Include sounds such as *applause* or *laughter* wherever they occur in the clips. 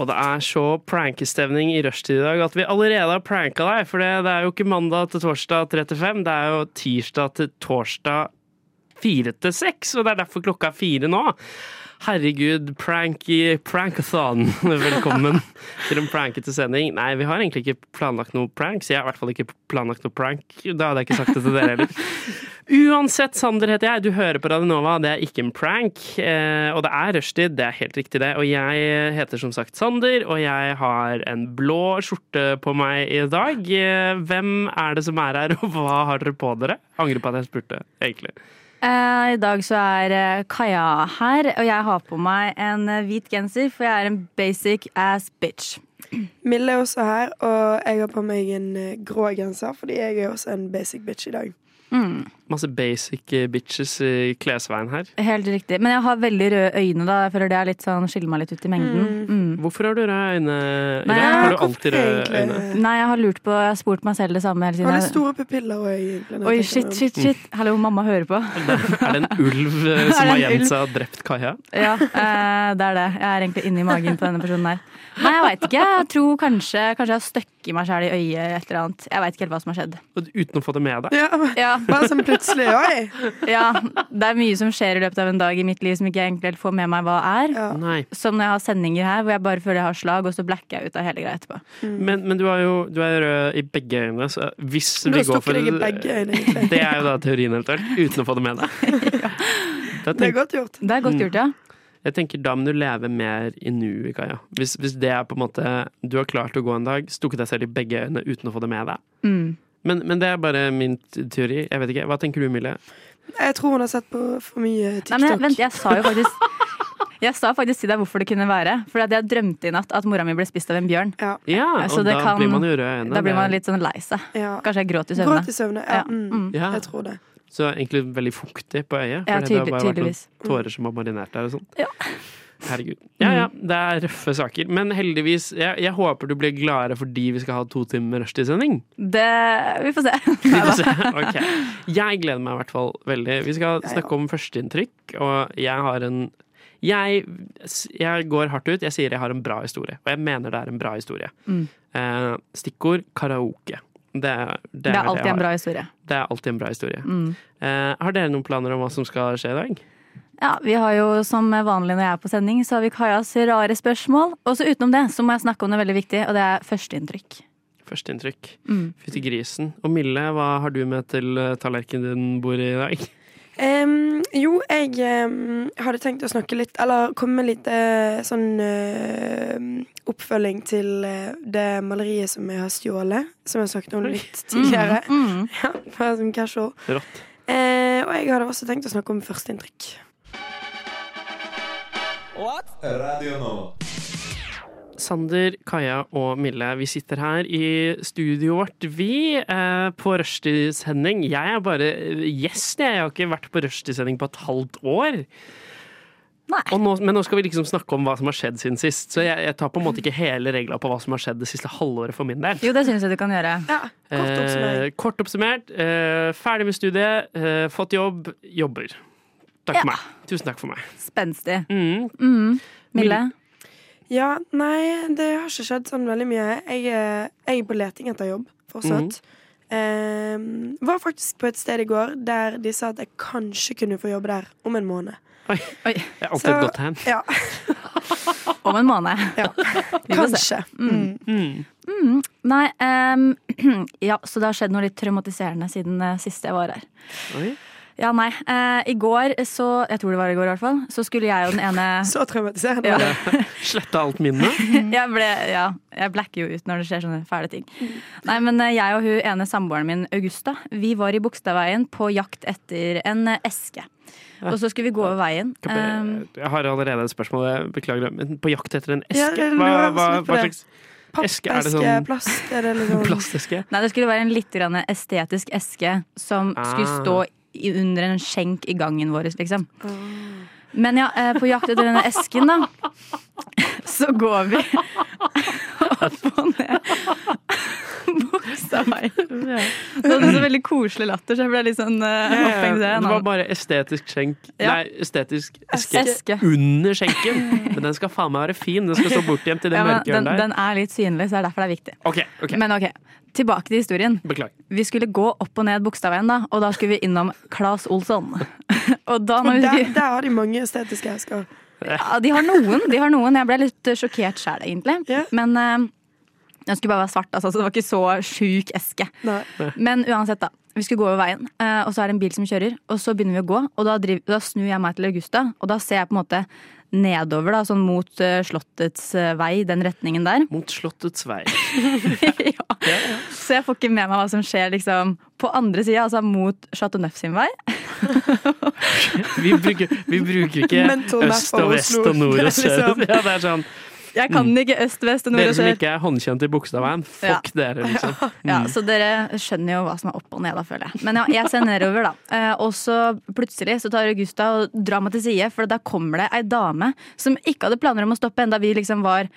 Og det er så prankestemning i rushtid i dag at vi allerede har pranka deg. For det, det er jo ikke mandag til torsdag 3-5, det er jo tirsdag til torsdag 4 til 6. Og det er derfor klokka er fire nå. Herregud, pranky prankathon. *laughs* Velkommen til en prankete sending. Nei, vi har egentlig ikke planlagt noe pranks. Jeg har i hvert fall ikke planlagt noe prank. Da hadde jeg ikke sagt det til dere heller. Uansett, Sander heter jeg. Du hører på Radionova. Det er ikke en prank. Eh, og det er rushtid. Det er helt riktig, det. Og jeg heter som sagt Sander, og jeg har en blå skjorte på meg i dag. Eh, hvem er det som er her, og hva har dere på dere? Angrer på at jeg spurte, egentlig. Eh, I dag så er Kaja her, og jeg har på meg en hvit genser, for jeg er en basic ass bitch. Mille er også her, og jeg har på meg en grå genser, fordi jeg er også en basic bitch i dag. Mm, Masse basic eh, bitches i klesveien her. helt riktig. Men jeg har veldig røde øyne, da. Jeg føler det er litt sånn, skiller meg litt ut i mengden. Mm. Hvorfor har du røde øyne? Nei, har du alltid røde egentlig? øyne? Nei, jeg har lurt på, jeg har spurt meg selv det samme hele tiden. har du store pupiller og øyne? Oi, shit, shit, shit. Hallo, mamma hører på. Er det en ulv eh, *laughs* som har gjemt seg og drept Kaja? Ja, eh, det er det. Jeg er egentlig inni magen på denne personen her. Nei, jeg veit ikke. Jeg tror kanskje, kanskje jeg har støkket meg sjæl i øyet et eller annet. Jeg veit ikke helt hva som har skjedd. Uten å få det med deg? Ja, Ja, Bare sånn *laughs* plutselig. Oi! *laughs* ja, det er mye som skjer i løpet av en dag i mitt liv som ikke jeg egentlig helt får med meg hva er. Ja. Nei. Som når jeg har sendinger her hvor jeg bare føler jeg har slag, og så blacker jeg ut av hele greia etterpå. Men, men du er jo du er rød i begge øynene, så hvis Du vi går for deg i begge øyne. *laughs* egentlig. Det er jo da teorien eventuelt, uten å få det med deg. *laughs* Da Det er godt gjort. Det er godt gjort, ja. jeg tenker Da må du leve mer i nuet, Kaja. Hvis, hvis det er på en måte Du har klart å gå en dag, stukket deg selv i begge øynene uten å få det med deg. Mm. Men, men det er bare min teori. Jeg vet ikke. Hva tenker du, Mille? Jeg tror hun har sett på for mye Nei, TikTok. men jeg, vent, jeg sa jo faktisk Jeg sa faktisk til deg hvorfor det kunne være. For at jeg drømte i natt at mora mi ble spist av en bjørn. Ja. Ja, Så og det da kan- blir man jo rød i øynene. Da blir man litt sånn lei seg. ja. Kanskje jeg gråt i søvne. Gråt i søvne. Ja, Ja. mm. Mm. Ja. Jeg tror det. Så egentlig veldig fuktig på øyet. Ja, tydelig, det har bare vært noen tårer som har marinert der og sånn. Ja. Herregud. Ja ja, det er røffe saker. Men heldigvis, jeg, jeg håper du blir gladere fordi vi skal ha to timer rushtidssending. Det Vi får se. *laughs* Vi får se. Ok. Jeg gleder meg i hvert fall veldig. Vi skal snakke om førsteinntrykk, og jeg har en jeg, jeg går hardt ut. Jeg sier jeg har en bra historie, og jeg mener det er en bra historie. Mm. Eh, stikkord karaoke. Det, er- det, Det er vel alltid jeg en bra historie. Det er alltid en bra historie. Mm. Eh, har dere noen planer om hva som skal skje i dag? Ja, Vi har jo som vanlig når jeg er på sending, så har vi Kajas rare spørsmål. Og så utenom det så må jeg snakke om noe veldig viktig, og det er førsteinntrykk. Førsteinntrykk. Mm. Fytti grisen. Og Mille, hva har du med til eh, tallerkenen din bor i dag? Um, jo, jeg um, hadde tenkt å snakke litt Eller komme med litt uh, sånn uh, oppfølging til uh, det maleriet som jeg har stjålet. Som jeg har snakket om litt tidligere. Mm. *laughs* Ja, bare som casual. Rått. Eh, og jeg hadde også tenkt å snakke om førsteinntrykk. Radio Nova. Sander, Kaja og Mille, vi sitter her i studioet vårt, vi, eh, på rushtidssending. Jeg er bare gjest, jeg. Jeg har ikke vært på rushtidssending på et halvt år. Nei. Og nå, men nå skal vi liksom snakke om hva som har skjedd siden sist. Så jeg, jeg tar på en måte ikke hele regla på hva som har skjedd det siste halvåret for min del. Jo, det syns jeg du kan gjøre. Ja, kort oppsummert. Eh, kort oppsummert. Eh, ferdig med studiet, eh, fått jobb, jobber. Takk for meg. Tusen takk for meg. Spenstig. Mm. Mm. Mille? Ja, nei, det har ikke skjedd sånn veldig mye. Jeg, er- jeg er på leting etter jobb fortsatt. Em, var faktisk på et sted i går der de sa at jeg kanskje kunne få jobbe der om en måned. Oi. Oi. Jeg er alltid et godt tegn. Ja, *laughs* Om en måned. *laughs* ja. *laughs* Vi får se. kanskje. Mm. Mm. Nei, um, *clears throat* ja, så det har skjedd noe litt traumatiserende siden uh, sist jeg var her. Oi. Ja, nei. eh, I går så Jeg tror det var i går, i hvert fall. Så skulle jeg og den ene *laughs* Så traumatiserende. Ja. *laughs* Sletta alt minnet. *laughs* jeg, ble, ja, jeg blacker jo ut når det skjer sånne fæle ting. Nei, men eh, jeg og hun ene samboeren min, Augusta, vi var i Bogstadveien på jakt etter en eh, eske. Og så skulle vi gå over veien. Um, Jeg har allerede et spørsmål, jeg beklager. Men på jakt etter en eske? Hva, hva, hva slags Eske, er det sånn- plast? Er det liksom Plasteske? Nei, det skulle være en litt estetisk eske som skulle Ah. stå i, under en skjenk i gangen vår, liksom. Men ja, eh, på jakt etter denne esken, da, så går vi opp og ned Bogstadveien. Det var så veldig koselig latter, så jeg ble litt sånn uh, opphengt det. Det var bare estetisk skjenk Ja. Nei, estetisk eske, Eske. under skjenken. Men den skal faen meg være fin. Den skal stå bortgjemt i det Ja, mørke den, hjørnet der. den er litt synlig, så det er derfor det er viktig. Okay, okay. Men ok, tilbake til historien. Beklager. Vi skulle gå opp og ned Bogstadveien, da, og da skulle vi innom Claes Olsson. *laughs* Og da når vi der, der har de mange estetiske esker. Ja, de har noen. de har noen Jeg ble litt eh, sjokkert sjæl, egentlig. Yeah. Men uh, den skulle bare være svart, altså, så det var ikke så sjuk eske. Nei. Men uansett, da. Vi skulle gå over veien, uh, og så er det en bil som kjører. Og så begynner vi å gå, og da, driver, da snur jeg meg til Augusta, og da ser jeg på en måte nedover, da, sånn mot uh, Slottets uh, vei, den retningen der. Mot Slottets vei. *laughs* ja. Så jeg får ikke med meg hva som skjer liksom på andre sida, altså mot Chateau Neuf sin vei. *laughs* Vi bruker, vi bruker ikke øst og vest og nord Det er og *laughs* sør. liksom- Ja, det er sånn Jeg kan ikke øst, vest og nord Dere som ikke er håndkjent i Bogstadveien, fuck dere, liksom. *laughs* Ja, Så dere skjønner jo hva som er opp og ned, da, føler jeg. Men ja, jeg ser nedover, da. Eh, og så plutselig så tar Augusta og drar meg til side, for da kommer det ei dame som ikke hadde planer om å stoppe enda vi liksom var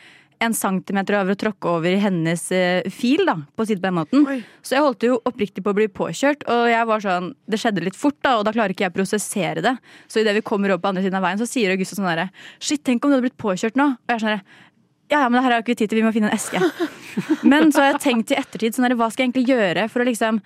en centimeter over å tråkke over i hennes eh, fil, da, på å si det på den måten. Så jeg holdt jo oppriktig på å bli påkjørt, og jeg var sånn, det skjedde litt fort, da, og da klarer ikke jeg å prosessere det. Så idet vi kommer opp på andre siden av veien, så sier Augusta sånn herre Shit, tenk om du hadde blitt påkjørt nå. Og jeg er sånn derre ja, ja, men det her har jo ikke tid til, vi må finne en eske. Men så har jeg tenkt i ettertid, sånn hva skal jeg egentlig gjøre for å liksom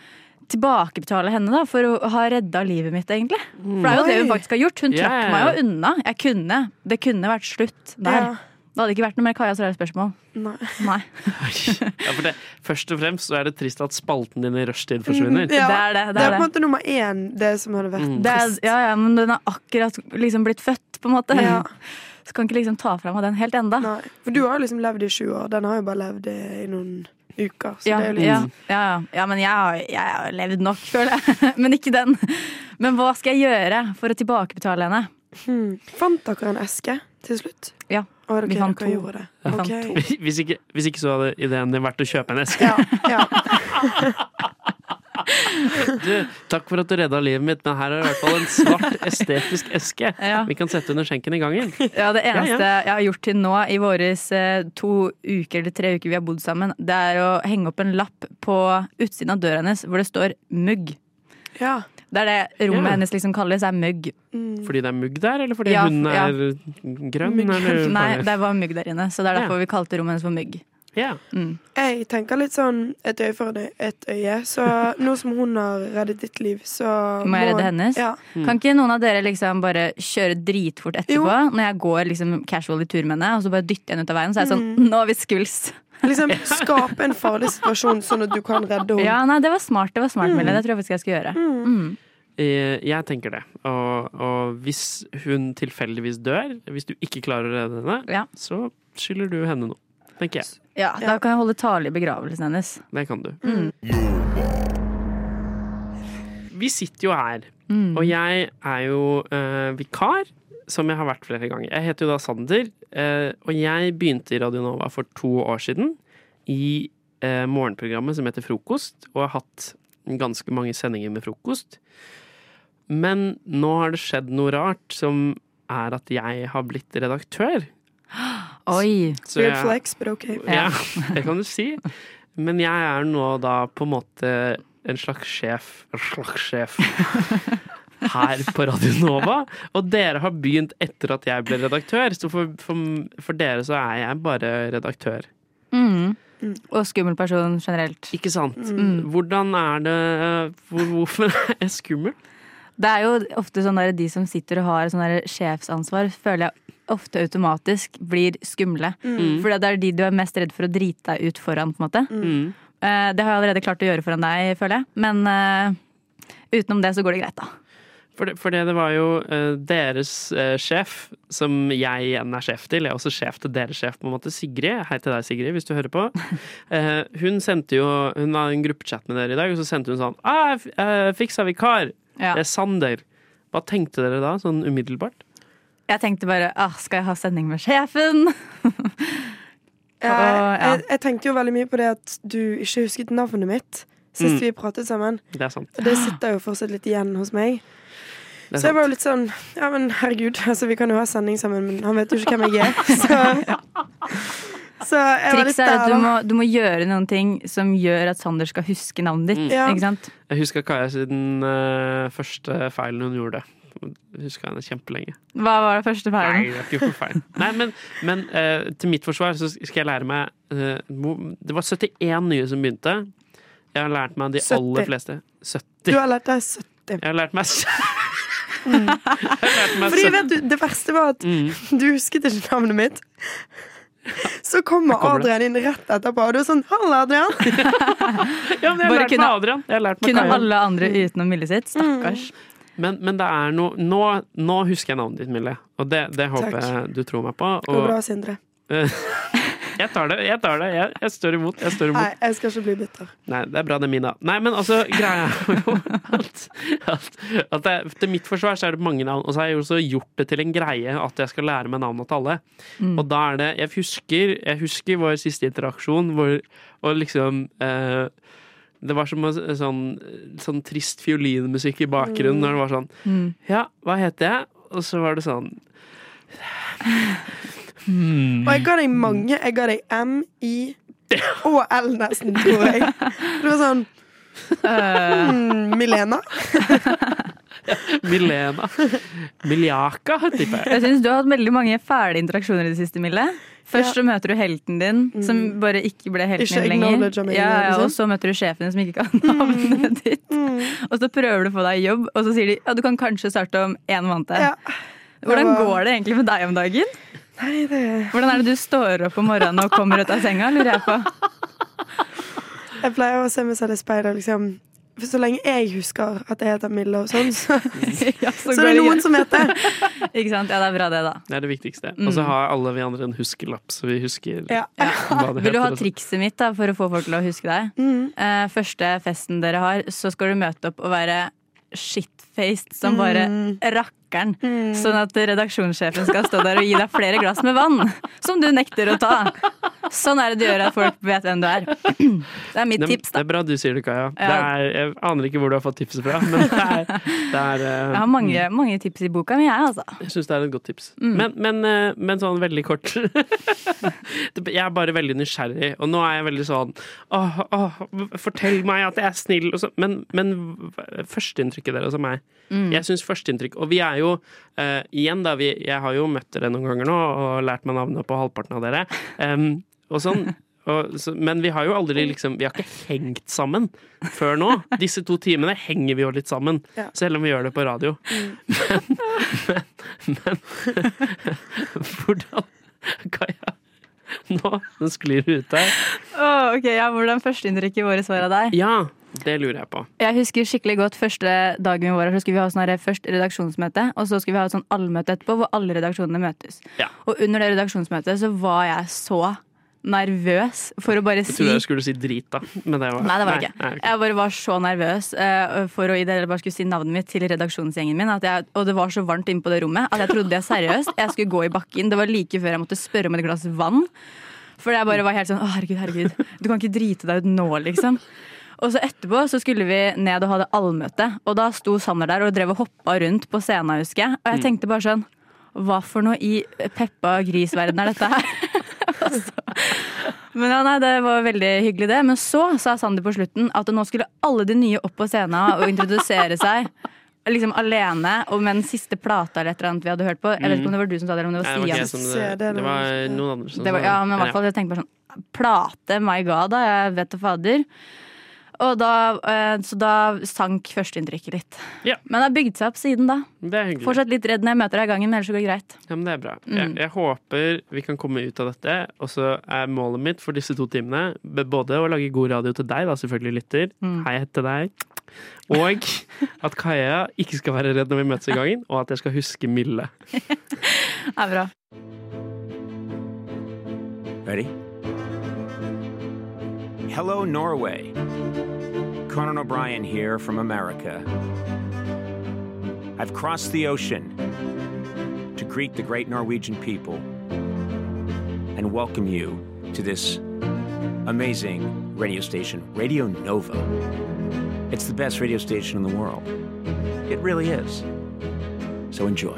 tilbakebetale henne, da? For å ha redda livet mitt, egentlig. For det er jo det hun faktisk har gjort. Hun Ja, trakk meg jo unna. Jeg kunne. Det kunne vært slutt der. Ja. Det hadde ikke vært noe mer Kajas rare spørsmål. Nei. Nei. Ja, for det, først og fremst så er det trist at spalten din i rushtid forsvinner. Ja, Det er det, det Det er er på en måte nummer én, det som hadde vært Det er, ja, ja, men den har akkurat liksom blitt født, på en måte. Ja. *laughs* Så kan ikke liksom ta fra meg den helt enda. Nei. For du har jo liksom levd i sju år. Den har jo bare levd i noen uker. Så Ja, det er jo litt ja, ja, ja. ja, men jeg har, jeg har levd nok, føler jeg. *laughs* Men ikke den. Men hva skal jeg gjøre for å tilbakebetale henne? hmm. Fant dere en eske til slutt? Ja, dere, vi fant to. gjorde Okay. *laughs* Hvis ikke, hvis ikke så hadde ideen din vært å kjøpe en eske. Ja, ja. *laughs* Du, takk for at du redda livet mitt, men her er i hvert fall en svart *laughs* estetisk eske. Ja. Vi kan sette under skjenken i gangen. Ja, Det Ja, eneste jeg har gjort til nå i våre to uker eller tre uker vi har bodd sammen, det er å henge opp en lapp på utsiden av døra hennes hvor det står 'mugg'. ja. Det er det rommet Ja. hennes liksom kalles, er mugg. Mm. Fordi det er mugg der, eller fordi Ja, hun ja. er grønn? Mugg. Eller *laughs* Nei, det var mugg der inne, så det er Ja. derfor vi kalte rommet hennes for mugg. Ja. Mm. Jeg tenker litt sånn et øye for et øye- et øye. Så *laughs* nå som hun har reddet ditt liv, så Må jeg redde hennes? Ja. Kan ikke noen av dere liksom bare kjøre dritfort etterpå? Jo. Når jeg går liksom casual i tur med henne, og så bare dytter jeg henne ut av veien, så er jeg sånn Nå har vi skvulst. *laughs* Liksom skape en *laughs* farlig situasjon, sånn at du kan redde henne. Ja, nei, det var smart, det var smart, Mille. Det tror jeg faktisk jeg skal gjøre. Mm. Eh, Jeg tenker det. Og, og hvis hun tilfeldigvis dør, hvis du ikke klarer å redde henne, Ja. så skylder du henne noe. Tenker jeg. Ja, Da kan jeg holde tale i begravelsen hennes. Det kan du. Mm. Vi sitter jo her, Mm. og jeg er jo eh, vikar, som jeg har vært flere ganger. Jeg heter jo da Sander, eh, og jeg begynte i Radio Nova for to år siden i eh, morgenprogrammet som heter Frokost, og har hatt ganske mange sendinger med frokost. Men nå har det skjedd noe rart, som er at jeg har blitt redaktør. Oi. Så Weird jeg- flex, but ok. Ja, *laughs* det kan du si. Men jeg er nå da på en måte en slags sjef En slags sjef *laughs* her på Radio Nova. Og dere har begynt etter at jeg ble redaktør, så for, for, for dere så er jeg bare redaktør. Mm. Og skummel person generelt. Ikke sant? Mm. Hvordan er det hvor, Hvorfor er jeg skummel? Det er jo ofte sånn der de som sitter og har sånn der sjefsansvar, føler jeg ofte automatisk blir skumle. Mm. For det er de du er mest redd for å drite deg ut foran, på en måte. Mm. Eh, Det har jeg allerede klart å gjøre foran deg, føler jeg. Men uh, utenom det så går det greit, da. For det, for det, det var jo eh, deres sjef, som jeg igjen er sjef til. Jeg er også sjef til deres sjef, på en måte. Sigrid. Hei til deg, Sigrid, hvis du hører på. *laughs* Eh, hun sendte jo Hun har en gruppechat med dere i dag, og så sendte hun sånn ah, Fiksa vikar. Ja. Det er Sander. Hva tenkte dere da, sånn umiddelbart? Jeg tenkte bare ah, skal jeg ha sending med sjefen? Ja, Og, ja. jeg, jeg tenkte jo veldig mye på det at du ikke husket navnet mitt sist Mm. vi pratet sammen. Det er sant. Og det sitter jo fortsatt litt igjen hos meg. Så jeg var jo litt sånn Ja, men herregud, *laughs* altså vi kan jo ha sending sammen, men han vet jo ikke hvem jeg er. *laughs* Så, så jeg var litt Trikset er at du må, du må gjøre noen ting som gjør at Sander skal huske navnet ditt. Mm. Ja. Ikke sant? Jeg husker Kaja siden uh, første feilen hun gjorde. Husker henne kjempelenge. Hva var det første Nei, feilen? jeg har ikke gjort noe feil. Nei, men, men uh, til mitt forsvar så skal jeg lære meg uh, Det var 71 nye som begynte. Jeg har lært meg de 70. aller fleste. 70. Du har lært deg 70. Jeg har lært meg *laughs* meg Fordi vet du, det verste var at Mm. du husket ikke navnet mitt. Så kommer kommer. Adrian inn rett etterpå, og du er sånn 'Halla, Adrian'. *laughs* Ja, men jeg har lært kunne- meg Adrian. Jeg har lært meg Kunne Kaja. alle andre utenom Mille sitt. Stakkars. Men, men det er noe nå, nå husker jeg navnet ditt, Mille. Og det, det håper Takk. jeg du tror meg på. Det går bra, Og Sindre. *laughs* jeg tar det. Jeg tar det. Jeg, jeg står imot. Jeg står imot. Nei, jeg skal ikke bli bitter. Nei, det er bra, det er min, da. Nei, men altså, greia er jo *laughs* at, at, at det, til mitt forsvar så er det mange navn. Og så har jeg jo også gjort det til en greie at jeg skal lære meg navnet til alle. Og da er det Jeg husker, jeg husker vår siste interaksjon hvor og liksom eh, Det var som en sånn, sånn trist fiolinmusikk i bakgrunnen når det var sånn Mm. Ja, hva heter jeg? Og så var det sånn Og jeg ga deg mange. Jeg ga deg M, I og L nesten, tror jeg. Det var sånn hmm, Milena. *laughs* Milena. Miljaka, tipper jeg. Jeg synes Du har hatt veldig mange fæle interaksjoner i det siste, Mille. Først så møter du helten din, som bare ikke ble helten Ikke din lenger. Ja, ja, liksom. og så møter du sjefen din, som ikke kan *laughs* navnet ditt. Og så prøver du å få deg jobb, og så sier de ja, du kan kanskje starte om en måned. Ja. Hvordan går det egentlig med deg om dagen? Nei, det Hvordan er det du står opp om morgenen og kommer ut av senga? lurer jeg på. Jeg pleier å se meg selv i speilet, liksom. For så lenge jeg husker at jeg heter Mille og sånn, så, *laughs* Ja, så det er noen som heter *laughs* Ikke sant? Ja, det er bra det, da. Det er det viktigste. Og så har alle vi andre en huskelapp, så vi husker Ja. hva det *laughs* Vil du ha trikset mitt da, for å få folk til å huske deg? Eh, første festen dere har, så skal du møte opp og være shitfaced som bare rakkeren. Sånn at redaksjonssjefen skal stå der og gi deg flere glass med vann. Som du nekter å ta. Sånn er det du gjør at folk vet hvem du er. Det er mitt Det, tips, det er bra du sier det, Kaja. Det er, jeg aner ikke hvor du har fått tipset fra, men det er, det er eh, Jeg har mange, mange tips i boka mi, jeg, altså. Jeg syns det er et godt tips. Mm. Men, men, eh, men sånn veldig kort *laughs* Jeg er bare veldig nysgjerrig, og nå er jeg veldig sånn åh, åh, fortell meg at jeg er snill, og så, men, men førsteinntrykket deres av meg Mm. Jeg syns førsteinntrykk Og vi er jo eh, igjen, da vi, Jeg har jo møtt dere noen ganger nå og lært meg navnet på halvparten av dere. Um, og sånn og, så, men vi har jo aldri liksom Vi har ikke hengt sammen før nå. Disse to timene henger vi jo litt sammen, Ja. selv om vi gjør det på radio. Men, men, *laughs* men *laughs* Hvordan Kaja, *laughs* nå, nå sklir du ut her. Oh, ok, ja, Hvordan førsteinntrykket vårt var av deg? Ja, det lurer jeg på. Jeg husker skikkelig godt første dagen vi var her, så skulle vi ha sånn først redaksjonsmøte, og så skulle vi ha et sånn allmøte etterpå, hvor alle redaksjonene møtes. Ja. Og under det redaksjonsmøtet så var jeg så nervøs for å bare Jeg si trodde jeg skulle si drit, da. Men det var Nei, det var ikke. nei. Jeg bare var så nervøs uh, for å i det bare skulle si navnet mitt til redaksjonsgjengen min. At jeg, og det var så varmt inne på det rommet at jeg trodde jeg seriøst jeg skulle gå i bakken. Det var like før jeg måtte spørre om et glass vann. For jeg bare var helt sånn herregud, herregud. Du kan ikke drite deg ut nå, liksom. Og så etterpå så skulle vi ned og ha det allmøte, og da sto Sander der og drev og hoppa rundt på scenen, husker jeg. Og jeg tenkte bare sånn Hva for noe i Peppa Gris-verden er dette her? *laughs* Men ja, nei, Det var veldig hyggelig, det. Men så sa Sander på slutten at nå skulle alle de nye opp på scenen og introdusere seg. Liksom alene og med den siste plata eller et eller annet vi hadde hørt på. Jeg vet ikke om det var du som sa det, eller om det var det Stian. det Det var noen andre som Det var, ja, men i hvert fall, jeg tenkte bare sånn Plate, my god, da. Jeg vet da fader. Og da, eh, så da sank førsteinntrykket litt. Ja. Men det har bygd seg opp siden da. Det er hyggelig. Fortsatt litt redd når jeg møter deg i gangen, ellers så går det greit. Ja, men det er bra. Mm. Jeg, jeg håper vi kan komme ut av dette. Og så er målet mitt for disse to timene både å lage god radio til deg, da selvfølgelig lytter. Mm. Hei til deg. Og *laughs* at Kaja ikke skal være redd når vi møtes i gangen, og at jeg skal huske Mille. *laughs* Det er bra. Ready? Hello, Norway. Conan O'Brien here from America. I've crossed the ocean to greet the great Norwegian people and welcome you to this amazing radio station, Radio Nova. It's the best radio station in the world. It really is. So enjoy.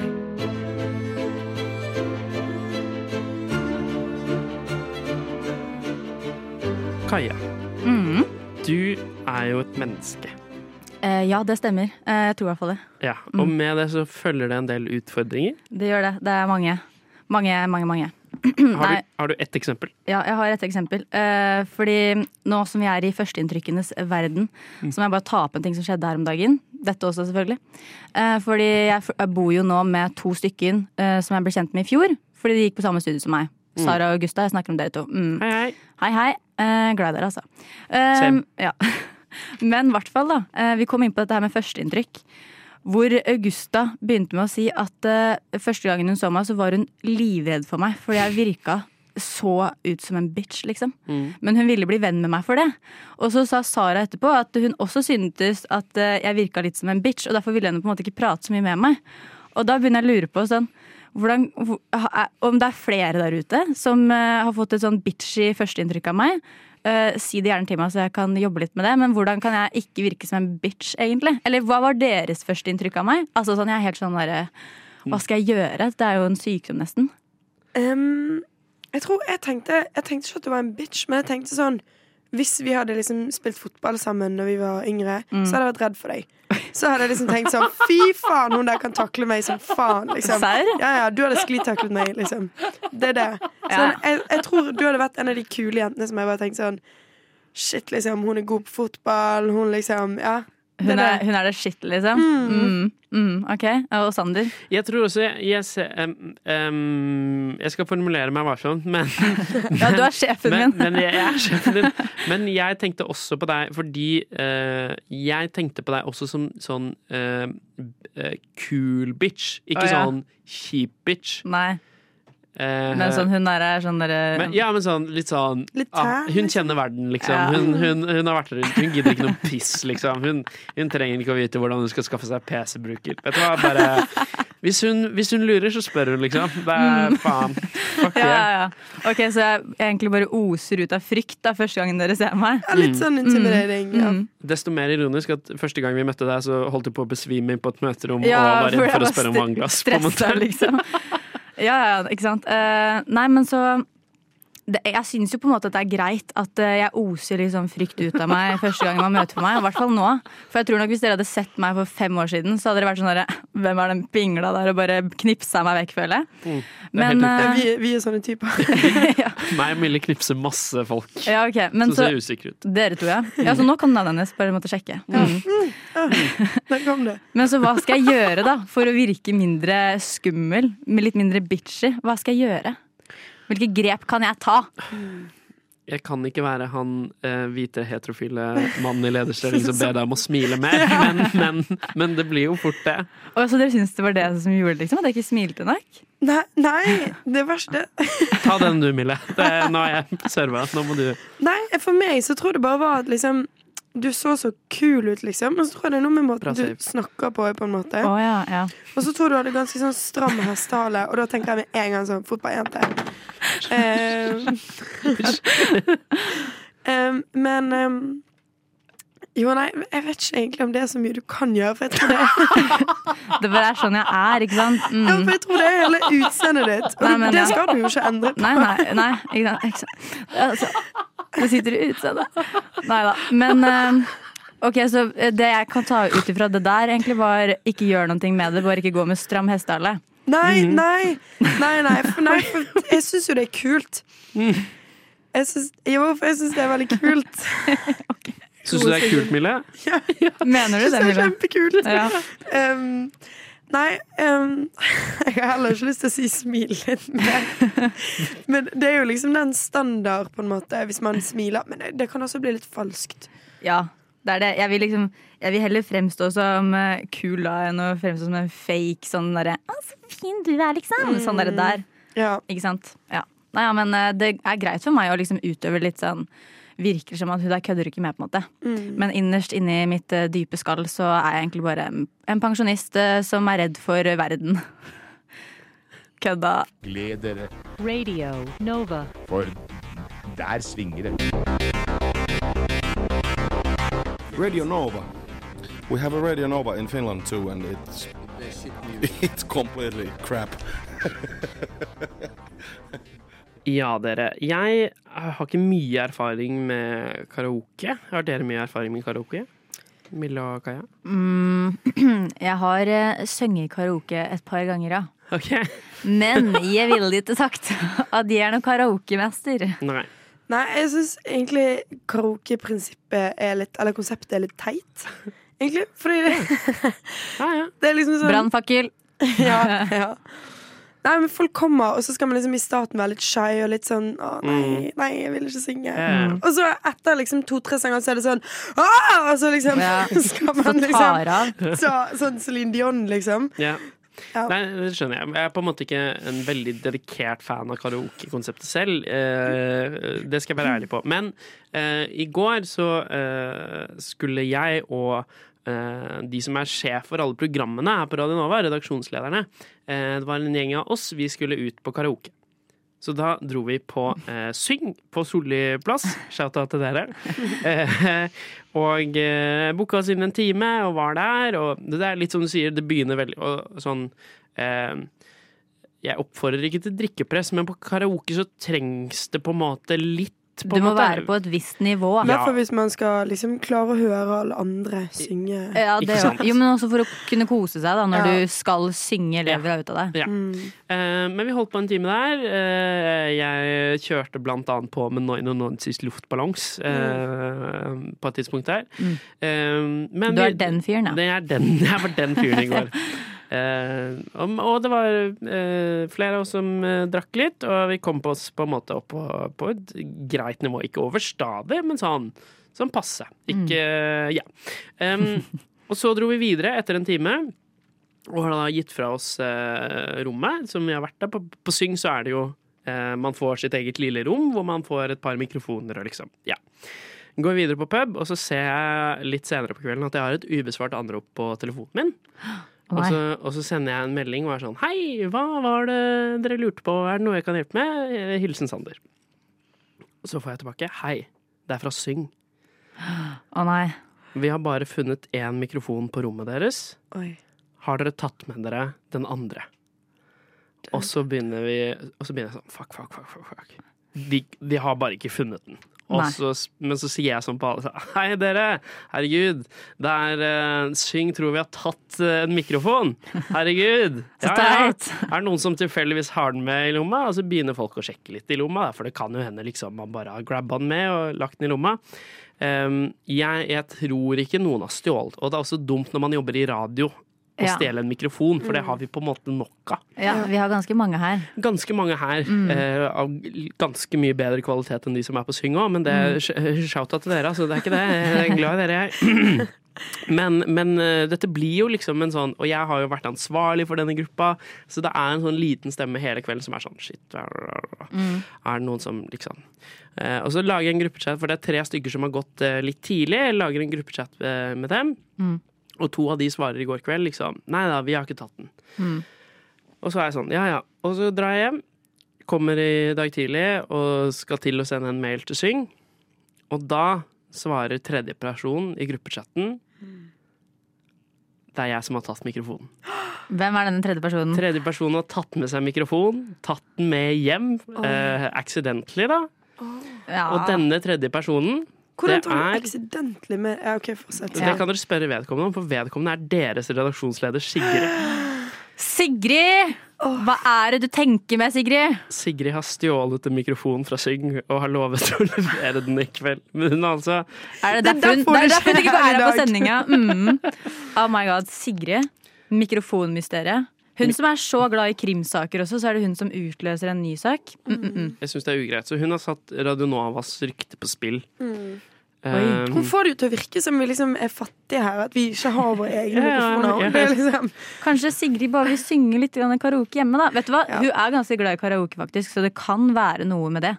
Kaja. Du er jo et menneske. Eh, ja, det stemmer. Eh, jeg tror i hvert fall det. Ja, Og med det så følger det en del utfordringer. Det gjør det. Det er mange. Mange, mange, mange. *clears throat* Har du, har du ett eksempel? Ja, jeg har et eksempel. Eh, fordi nå som vi er i førsteinntrykkenes verden, så må jeg bare ta opp en ting som skjedde her om dagen. Dette også, selvfølgelig. Eh, fordi jeg, jeg bor jo nå med to stykker eh, som jeg ble kjent med i fjor. Fordi de gikk på samme studie som meg. Sara og Gustav, Jeg snakker om dere to. Mm. Hei, hei. Hei, hei. Eh, glad i dere, altså. Eh, ja. *laughs* Men i hvert fall, da. Eh, vi kom inn på dette her med førsteinntrykk. Hvor Augusta begynte med å si at eh, første gangen hun så meg, så var hun livredd for meg. Fordi jeg virka så ut som en bitch, liksom. Men hun ville bli venn med meg for det. Og så sa Sara etterpå at hun også syntes at eh, jeg virka litt som en bitch, og derfor ville hun på en måte ikke prate så mye med meg. Og da begynner jeg å lure på sånn hvordan, om det er flere der ute som eh, har fått et sånn bitchy førsteinntrykk av meg. Uh, si det gjerne til meg, så jeg kan jobbe litt med det. Men hvordan kan jeg ikke virke som en bitch, egentlig? Eller hva var deres førsteinntrykk av meg? Altså sånn, jeg er helt sånn derre Hva skal jeg gjøre? Det er jo en sykdom, nesten. Um, jeg tror jeg tenkte Jeg tenkte ikke at du var en bitch, men jeg tenkte sånn Hvis vi hadde liksom spilt fotball sammen da vi var yngre, Mm. så hadde jeg vært redd for deg. Så hadde jeg liksom tenkt sånn Fy faen, hun der kan takle meg som faen. Liksom. Ja, ja, du hadde sklitaklet meg, liksom. Det er det. Så Sånn, jeg, jeg tror du hadde vært en av de kule jentene som jeg bare tenkte sånn Shit, liksom, hun er god på fotball. Hun liksom Ja. Hun er det. hun er det shit, liksom. Mm. Mm, ok. Og Sander? Jeg tror også jeg, jeg ser um, um, Jeg skal formulere meg varsomt, men *laughs* Ja, du er sjefen men, min. *laughs* men jeg, jeg er sjefen din. Men jeg tenkte også på deg fordi uh, Jeg tenkte på deg også som sånn uh, eh, cool bitch. Ikke oh, ja. sånn kjip bitch. Nei, Eh, men sånn hun der er sånn derre men, ja, men sånn litt sånn Litt ah, Hun kjenner verden, liksom. Ja. Hun, hun, hun har vært rundt. Hun gidder ikke noe piss, liksom. Hun, hun trenger ikke å vite hvordan hun skal skaffe seg PC-bruker. Vet du hva, bare hvis hun, hvis hun lurer, så spør hun, liksom. Det er faen. Fuck Mm. *laughs* Ja, ja, ja. Ok, Så jeg egentlig bare oser ut av frykt da første gangen dere ser meg? Ja, litt sånn intimidating. Ja. Mm. Desto mer ironisk at første gang vi møtte deg, så holdt du på å besvime på et møterom Ja, og var for redd jeg for å spørre om vannglass. Stressa, liksom. *laughs* Ja, ja, ikke sant. Eh, nei, men så Jeg syns jo på en måte at det er greit at eh, jeg oser liksom frykt ut av meg første gang man møter meg. I hvert fall nå. For jeg tror nok hvis dere hadde sett meg for fem år siden, så hadde dere vært sånn derre Hvem er den pingla der? Og bare knipsa meg vekk, føler jeg. Mm, Men uh, vi, vi er sånne typer. *laughs* Meg og Mille knipser masse folk Ja, okay. Men så, så ser usikre ut. Dere to, ja. ja. Så nå kan navnet hennes. Bare måtte sjekke. Mm. Der kom det. Men så hva skal jeg gjøre da for å virke mindre skummel? Med litt mindre bitchy? Hva skal jeg gjøre? Hvilke grep kan jeg ta? Jeg kan ikke være han eh, hvite heterofile mannen i lederstilling *laughs* som ber deg om å smile mer, *laughs* men, men, men det blir jo fort det. Og så dere syns det var det som gjorde det, liksom? At jeg ikke smilte nok? Nei, nei, det verste. *laughs* Ta den du, Mille. Det, nå har jeg serva. Nå må du Nei, for meg så tror det bare var at liksom du så så kul ut, liksom. Men så tror jeg det er noe med måten du snakker på. på en måte oh, ja, ja. Og så tror du du hadde ganske sånn stram hestehale, og da tenker jeg med en gang sånn fotballjente. Eh, *laughs* men em, Jo, nei, jeg vet ikke egentlig om det er så mye du kan gjøre, for jeg tror det, *laughs* Det bare er sånn jeg er, ikke sant? ja, Mm. for jeg tror det er hele utseendet ditt. Og Nei, men det ja. skal du jo ikke endre på. Nei, nei, nei. Ikke sant? Ikke sant. Altså, det sitter i utseendet. Nei da. Men eh, ok, så det jeg kan ta ut ifra det der, egentlig var ikke gjøre noe med det. Bare ikke gå med stram hestehale. Nei, Mhm. nei, nei, nei, for, nei, for jeg syns jo det er kult. Mm. Jeg synes, jo, for jeg syns det er veldig kult. *laughs* Syns du det er kult, Mille? Ja, ja. *laughs* Mener du det, Mille? det er kjempekult. Ja. Um, nei, um, *laughs* jeg har heller ikke lyst til å si smil litt mer. Men det er jo liksom den standard, på en måte, hvis man smiler. Men det, det kan også bli litt falskt. Ja, det er det. Jeg vil, liksom, jeg vil heller fremstå som eh, kul da, enn å fremstå som en fake sånn derre 'Å, så fin du er', liksom. Sånn derre der. Ja. Ikke sant? Ja. Nei, ja, men eh, det er greit for meg å liksom utøve litt sånn Virker som at hun der kødder ikke med, på en måte. Mm. Men innerst inni mitt eh, dype skall så er jeg egentlig bare en- en pensjonist som er redd for verden. *laughs* Kødda. Gled dere, Radio Nova. for Der svinger det. Radio Nova. We have a Radio Nova in Finland too, and it's *laughs* it's completely crap. *laughs* Ja, dere. Jeg har ikke mye erfaring med karaoke. Har dere mye erfaring med karaoke? Milla og Kaja? Mm, *clears throat* jeg har uh, sunget karaoke et par ganger, ja. Okay. Men jeg ville ikke sagt at jeg er noen karaokemester. Nei. Nei, jeg syns egentlig karaokeprinsippet er litt Eller konseptet er litt teit. Egentlig. Fordi det, Ja, ja. det er liksom sånn Brannfakkel. *laughs* ja, *laughs* ja. Nei, men folk kommer, og så skal man liksom i starten være litt shy og litt sånn Å, nei, nei, jeg vil ikke synge. Mm. Og så etter liksom to-tre sanger så er det sånn Åh! Og så liksom Ja. *laughs* skal man liksom Tar av. Sånn Celine Dion, liksom. Ja. Ja. Nei, det skjønner jeg. Jeg er på en måte ikke en veldig dedikert fan av karaokekonseptet selv. Eh, det skal jeg være ærlig på. Men eh, i går så eh, skulle jeg og eh, de som er sjef for alle programmene her på Radio Nova, redaksjonslederne, eh, det var en gjeng av oss, vi skulle ut på karaoke. Så da dro vi på eh, Syng på Solli plass. Shout-out til dere. *laughs* Eh, og eh, booka oss inn en time og var der. Og det er litt som du sier, det begynner veldig og, sånn eh, Jeg oppfordrer ikke til drikkepress, men på karaoke så trengs det på en måte litt på Du må måte. være på et visst nivå. I hvert fall hvis man skal liksom klare å høre alle andre synge. Ja, det, jo, men også for å kunne kose seg da, når Ja. du skal synge levra ut av deg. Ja. Mm. Uh, men vi holdt på en time der. Uh, jeg kjørte blant annet på med 99 luftballons eh, på et tidspunkt der. Mm. Men Du er den fyren, ja. Det er *laughs* jeg var den fyren i går. *laughs* Eh, og, det var eh, flere av oss som eh, drakk litt, og vi kom på oss på en måte opp på, på et greit nivå. Ikke overstadig, men sånn, sånn passe. Ikke Ja. Um, *laughs* og så dro vi videre etter en time. Og har da gitt fra oss rommet som vi har vært der. På, på Syng så er det jo Man får sitt eget lille rom hvor man får et par mikrofoner og liksom Ja. Går videre på pub, og så ser jeg litt senere på kvelden at jeg har et ubesvart anrop på telefonen min. *gasps* Og så, og så sender jeg en melding og er sånn Hei, hva var det dere lurte på? Er det noe jeg kan hjelpe med? Eh, Hilsen Sander. Og så får jeg tilbake Hei, det er fra Syng. Å nei. Vi har bare funnet én mikrofon på rommet deres. Oi. Har dere tatt med dere den andre? Og så begynner vi Og så begynner jeg sånn Fuck, fuck, fuck. fuck, fuck. De, de har bare ikke funnet den. Så, men så sier jeg sånn på alle Hei, dere! Herregud! Det er eh, Syng tror vi har tatt uh, en mikrofon! Herregud! *laughs* Ja, ja. Er det noen som tilfeldigvis har den med i lomma? Og så begynner folk å sjekke litt i lomma, for det kan jo hende liksom man bare har grabba den med og lagt den i lomma. Um, jeg, jeg tror ikke noen har stjålet, og det er også dumt når man jobber i radio å Ja. stjele en mikrofon, for det har vi på en måte nok av. Ja, vi har ganske mange her. Ganske mange her eh, av ganske mye bedre kvalitet enn de som er på Syng òg, men det er sh- shout-out til dere, altså. Det er ikke det. Jeg er glad i dere, jeg. *laughs* Men, men eh, dette blir jo liksom en sånn Og jeg har jo vært ansvarlig for denne gruppa, så det er en sånn liten stemme hele kvelden som er sånn Shit, er det noen som liksom eh, Og så lager jeg en gruppechat, for det er tre stykker som har gått eh, litt tidlig. Jeg lager en gruppechat eh, med dem. Og to av de svarer i går kveld liksom Nei da, vi har ikke tatt den. Og så er jeg sånn, ja ja. Og så drar jeg hjem. Kommer i dag tidlig og skal til å sende en mail til Syng. Og da svarer tredjeperson i gruppechatten Det er jeg som har tatt mikrofonen. Hvem er denne tredje personen? Tredje personen har tatt med seg mikrofon, tatt den med hjem. Eh, accidentally, da. Ja. Og denne tredje personen Hvordan Det tar du er- accidentally med Ja, OK, fortsett. Det kan dere spørre vedkommende om, for vedkommende er deres redaksjonsleder Sigrid. Sigrid! Hva er det du tenker med, Sigrid? Sigrid har stjålet en mikrofon fra Syng og har lovet å levere den i kveld. Men hun altså Er det Det er derfor hun, det er derfor hun ikke er er her på sendinga? Mm. Oh my god, Sigrid. Mikrofonmysteriet. Hun som er så glad i krimsaker også, så er det hun som utløser en ny sak. Mm, mm, mm. Jeg syns det er ugreit. Så hun har satt Radionovas rykte på spill. Mm. Um, Hun får det jo til å virke som vi liksom er fattige her, at vi ikke har våre egne *laughs* Ja, ja, ja. Liksom Kanskje Sigrid bare vil synge litt karaoke hjemme, da. Vet du hva? Ja. Hun er ganske glad i karaoke, faktisk, så det kan være noe med det.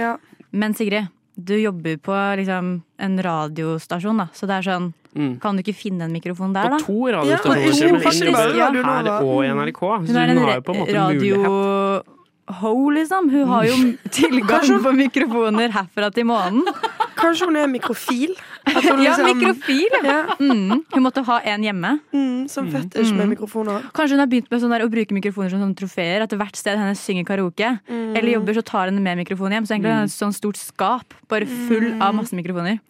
Ja. Men Sigrid, du jobber på liksom, en radiostasjon, da. Så det er sånn Mm. Kan du ikke finne en mikrofon der, på da? to radiostasjoner. to, og med, Ja. Her og i NRK. Så Hun hun er en har jo på en måte radio... mulighet. ho, liksom. Hun har jo *laughs* tilgang på mikrofoner herfra til månen. Kanskje hun er mikrofil? Hun *laughs* Ja, liksom- mikrofil, ja. Ja, Mm. Hun måtte ha en hjemme. mm, som fetisj med mikrofoner. Kanskje hun har begynt med sånn der, å bruke mikrofoner som sånn trofeer. At hvert sted henne synger karaoke eller jobber, så tar hun med mikrofon hjem. Så egentlig er det et sånt stort skap bare full av masse mikrofoner.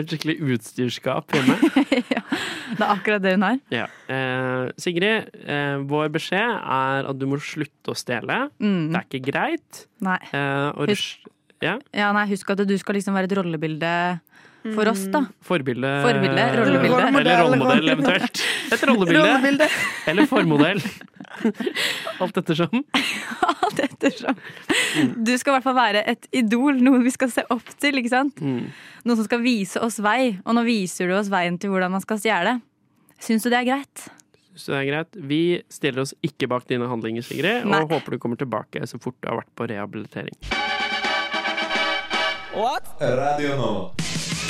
Et skikkelig utstyrsskap hjemme. *laughs* ja, Det er akkurat det hun har. Ja. Eh, Sigrid, eh, vår beskjed er at du må slutte å stjele. Mm. Det er ikke greit. Nei. Eh, Husk- ja, Ja, nei, husk at du skal liksom være et rollebilde for oss, da. forbilde Forbilde, rollebilde. Eller rollemodell, eventuelt. *laughs* Et rollebilde. Rollebilde. Eller formodell. Alt ettersom. *laughs* Alt ettersom. Du skal i hvert fall være et idol, noen vi skal se opp til. ikke sant? Mm. Noen som skal vise oss vei, og nå viser du oss veien til hvordan man skal stjele. Syns du det er greit? Så det er greit. Vi stiller oss ikke bak dine handlinger, Sigrid, Nei. og håper du kommer tilbake så fort du har vært på rehabilitering. What? Radio Nova.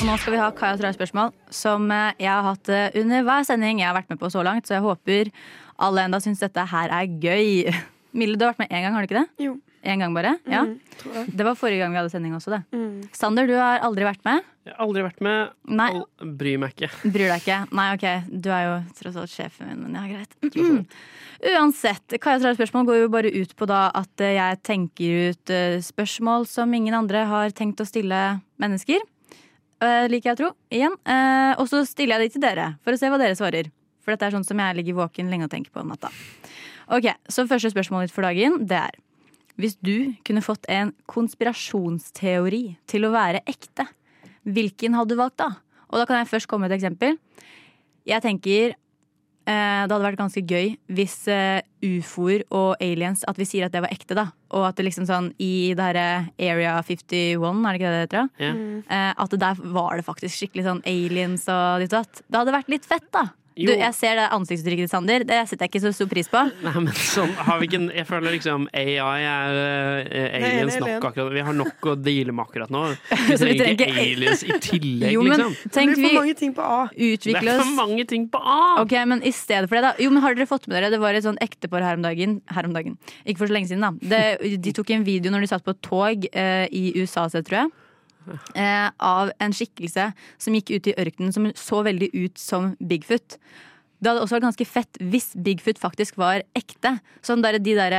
Og nå skal vi ha Kaja Trae-spørsmål, som eh, jeg har hatt eh, under hver sending jeg har vært med på så langt, så jeg håper alle enda syns dette her er gøy. *laughs* Mille, du har vært med én gang, har du ikke det? Jo. En gang bare? Ja. Mm. Det var forrige gang vi hadde sending også, det. Mm. Sander, du har aldri vært med. Jeg har aldri vært med. Nei. Bryr meg ikke. Bryr deg ikke? Nei, ok. Du er jo tross alt sjefen min, men ja, greit. *clears throat* Uansett, Kaja Trars spørsmål går jo bare ut på da at eh, jeg tenker ut spørsmål som ingen andre har tenkt å stille mennesker. Eh, liker jeg å tro. Igjen. Eh, og så stiller jeg de til dere, for å se hva dere svarer. For dette er sånn som jeg ligger våken lenge og tenker på om natta. Ok, Så første spørsmål ditt for dagen, det er Hvis du kunne fått en konspirasjonsteori til å være ekte, hvilken hadde du valgt da? Og da kan jeg først komme med et eksempel. Jeg tenker det hadde vært ganske gøy hvis eh, ufoer og aliens At vi sier at det var ekte, da. Og at det liksom sånn i det herre Area 51, er det ikke det det heter? Yeah. Ja. Eh, at der var det faktisk skikkelig sånn aliens og ditt og datt. Det hadde vært litt fett, da. Du, jeg ser det ansiktsuttrykket ditt, Sander. Det setter jeg ikke så stor pris på. Nei, men sånn har vi ikke Jeg føler liksom AI er uh, aliens Nei, nok akkurat Vi har nok å deale med akkurat nå. *laughs* Vi trenger trenger ikke aliens i tillegg, Jo, men liksom. Det tenk blir for mange ting på A. Det er for mange ting på A! Ok, men i stedet for det da Jo, men har dere fått med dere Det var et sånn ektepar her om dagen Her om dagen Ikke for så lenge siden da det, De tok en video når de satt på et tog uh, I USA, så tror jeg eh, Av en skikkelse Som gikk ut i ørkenen Som så veldig ut som Bigfoot det hadde også vært ganske fett hvis Bigfoot faktisk var ekte. Sånn der, de der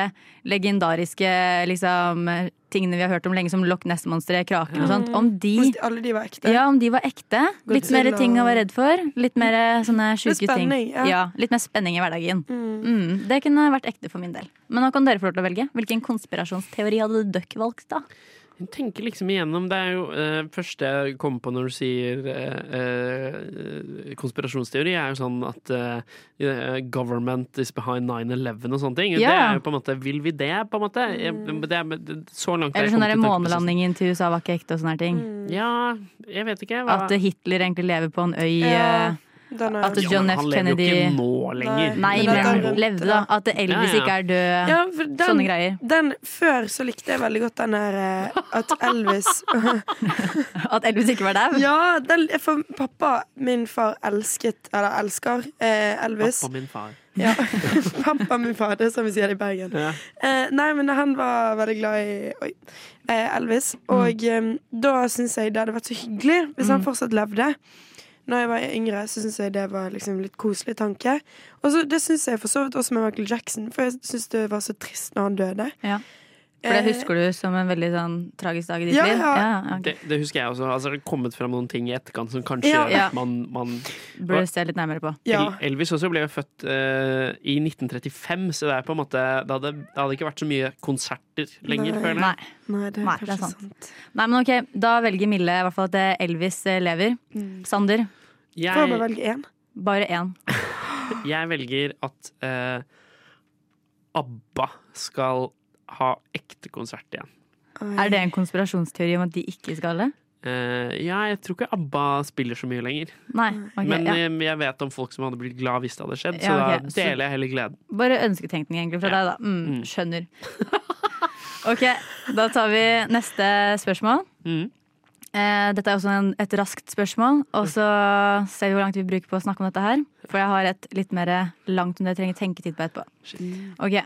legendariske liksom, tingene vi har hørt om lenge, som Loch Ness-monsteret, kraken og sånt. Om de Hvis alle de var ekte. ja, om de var ekte. Litt mer ting å være redd for. Litt mer sånne sjuke ting. Ja. ja. litt mer spenning i hverdagen. Mm. Mm, det kunne vært ekte for min del. Men nå kan dere få lov til å velge. Hvilken konspirasjonsteori hadde dere valgt, da? Jeg tenker liksom igjennom Det er jo eh, første jeg kommer på når du sier eh, eh, konspirasjonsteori, er jo sånn at eh, government is behind 9-11 og sånne ting. Det er jo på en måte Vil vi det, på en måte? Jeg, det er, så langt Eller sånn derre der månelandingen til USA var ikke ekte og sånne ting. ting. Ja, jeg vet ikke. Hva? At Hitler egentlig lever på en øy. Ja, eh, At John F. han lever jo ikke nå lenger. Nei, Men men levde, da. At Elvis Ja, ja. ikke er død. Ja, for den, Sånne greier. Den før så likte jeg veldig godt den der eh, at Elvis *laughs* At Elvis ikke var dau? Ja, den, for pappa, min far, elsket, eller elsker, eh, Elvis. Pappa min far. Ja. *laughs* pappa, min far, det er sånn vi sier det i Bergen. Ja. Eh, nei, men han var veldig glad i oi, eh, Elvis. Mm. Og eh, da syns jeg det hadde vært så hyggelig hvis han fortsatt levde. Når jeg var yngre, så syntes jeg det var liksom litt koselig tanke. Og så, det syns jeg for så vidt også med Michael Jackson, for jeg syns det var så trist når han døde. Ja. For det husker du som en veldig sånn tragisk dag i ditt Ja, liv? ja. ok. Det, det husker jeg også. Altså, det har kommet frem noen ting i etterkant som kanskje Ja. gjør at man, man Burde se litt nærmere på. Ja. Elvis også ble jo født uh, i 1935, så det er på en måte Det hadde, det hadde ikke vært så mye konserter lenger, føler jeg. Nei. Nei, det er Nei, det er sant. sant. Nei, men ok, Da velger Mille i hvert fall at eh, Elvis lever. lever. Sander, Får jeg bare velge én? bare én. jeg velger at uh, ABBA skal ha ekte konsert igjen. Er det en konspirasjonsteori om at de ikke skal det? Uh, ja, jeg tror ikke ABBA spiller så mye lenger. Nei. okay, Men ja. jeg, jeg vet om folk som hadde blitt glad hvis det hadde skjedd, så okay. så da så- deler jeg heller gleden. Bare ønsketenkning egentlig fra Ja. deg, da. Mm, Mm. skjønner. *laughs* Ok, da tar vi neste spørsmål. Mm. Uh, dette er også en, et raskt spørsmål, og så ser vi hvor langt vi bruker på å snakke om dette her. For jeg har et litt mer langt om det jeg trenger tenketid på etterpå. Ok,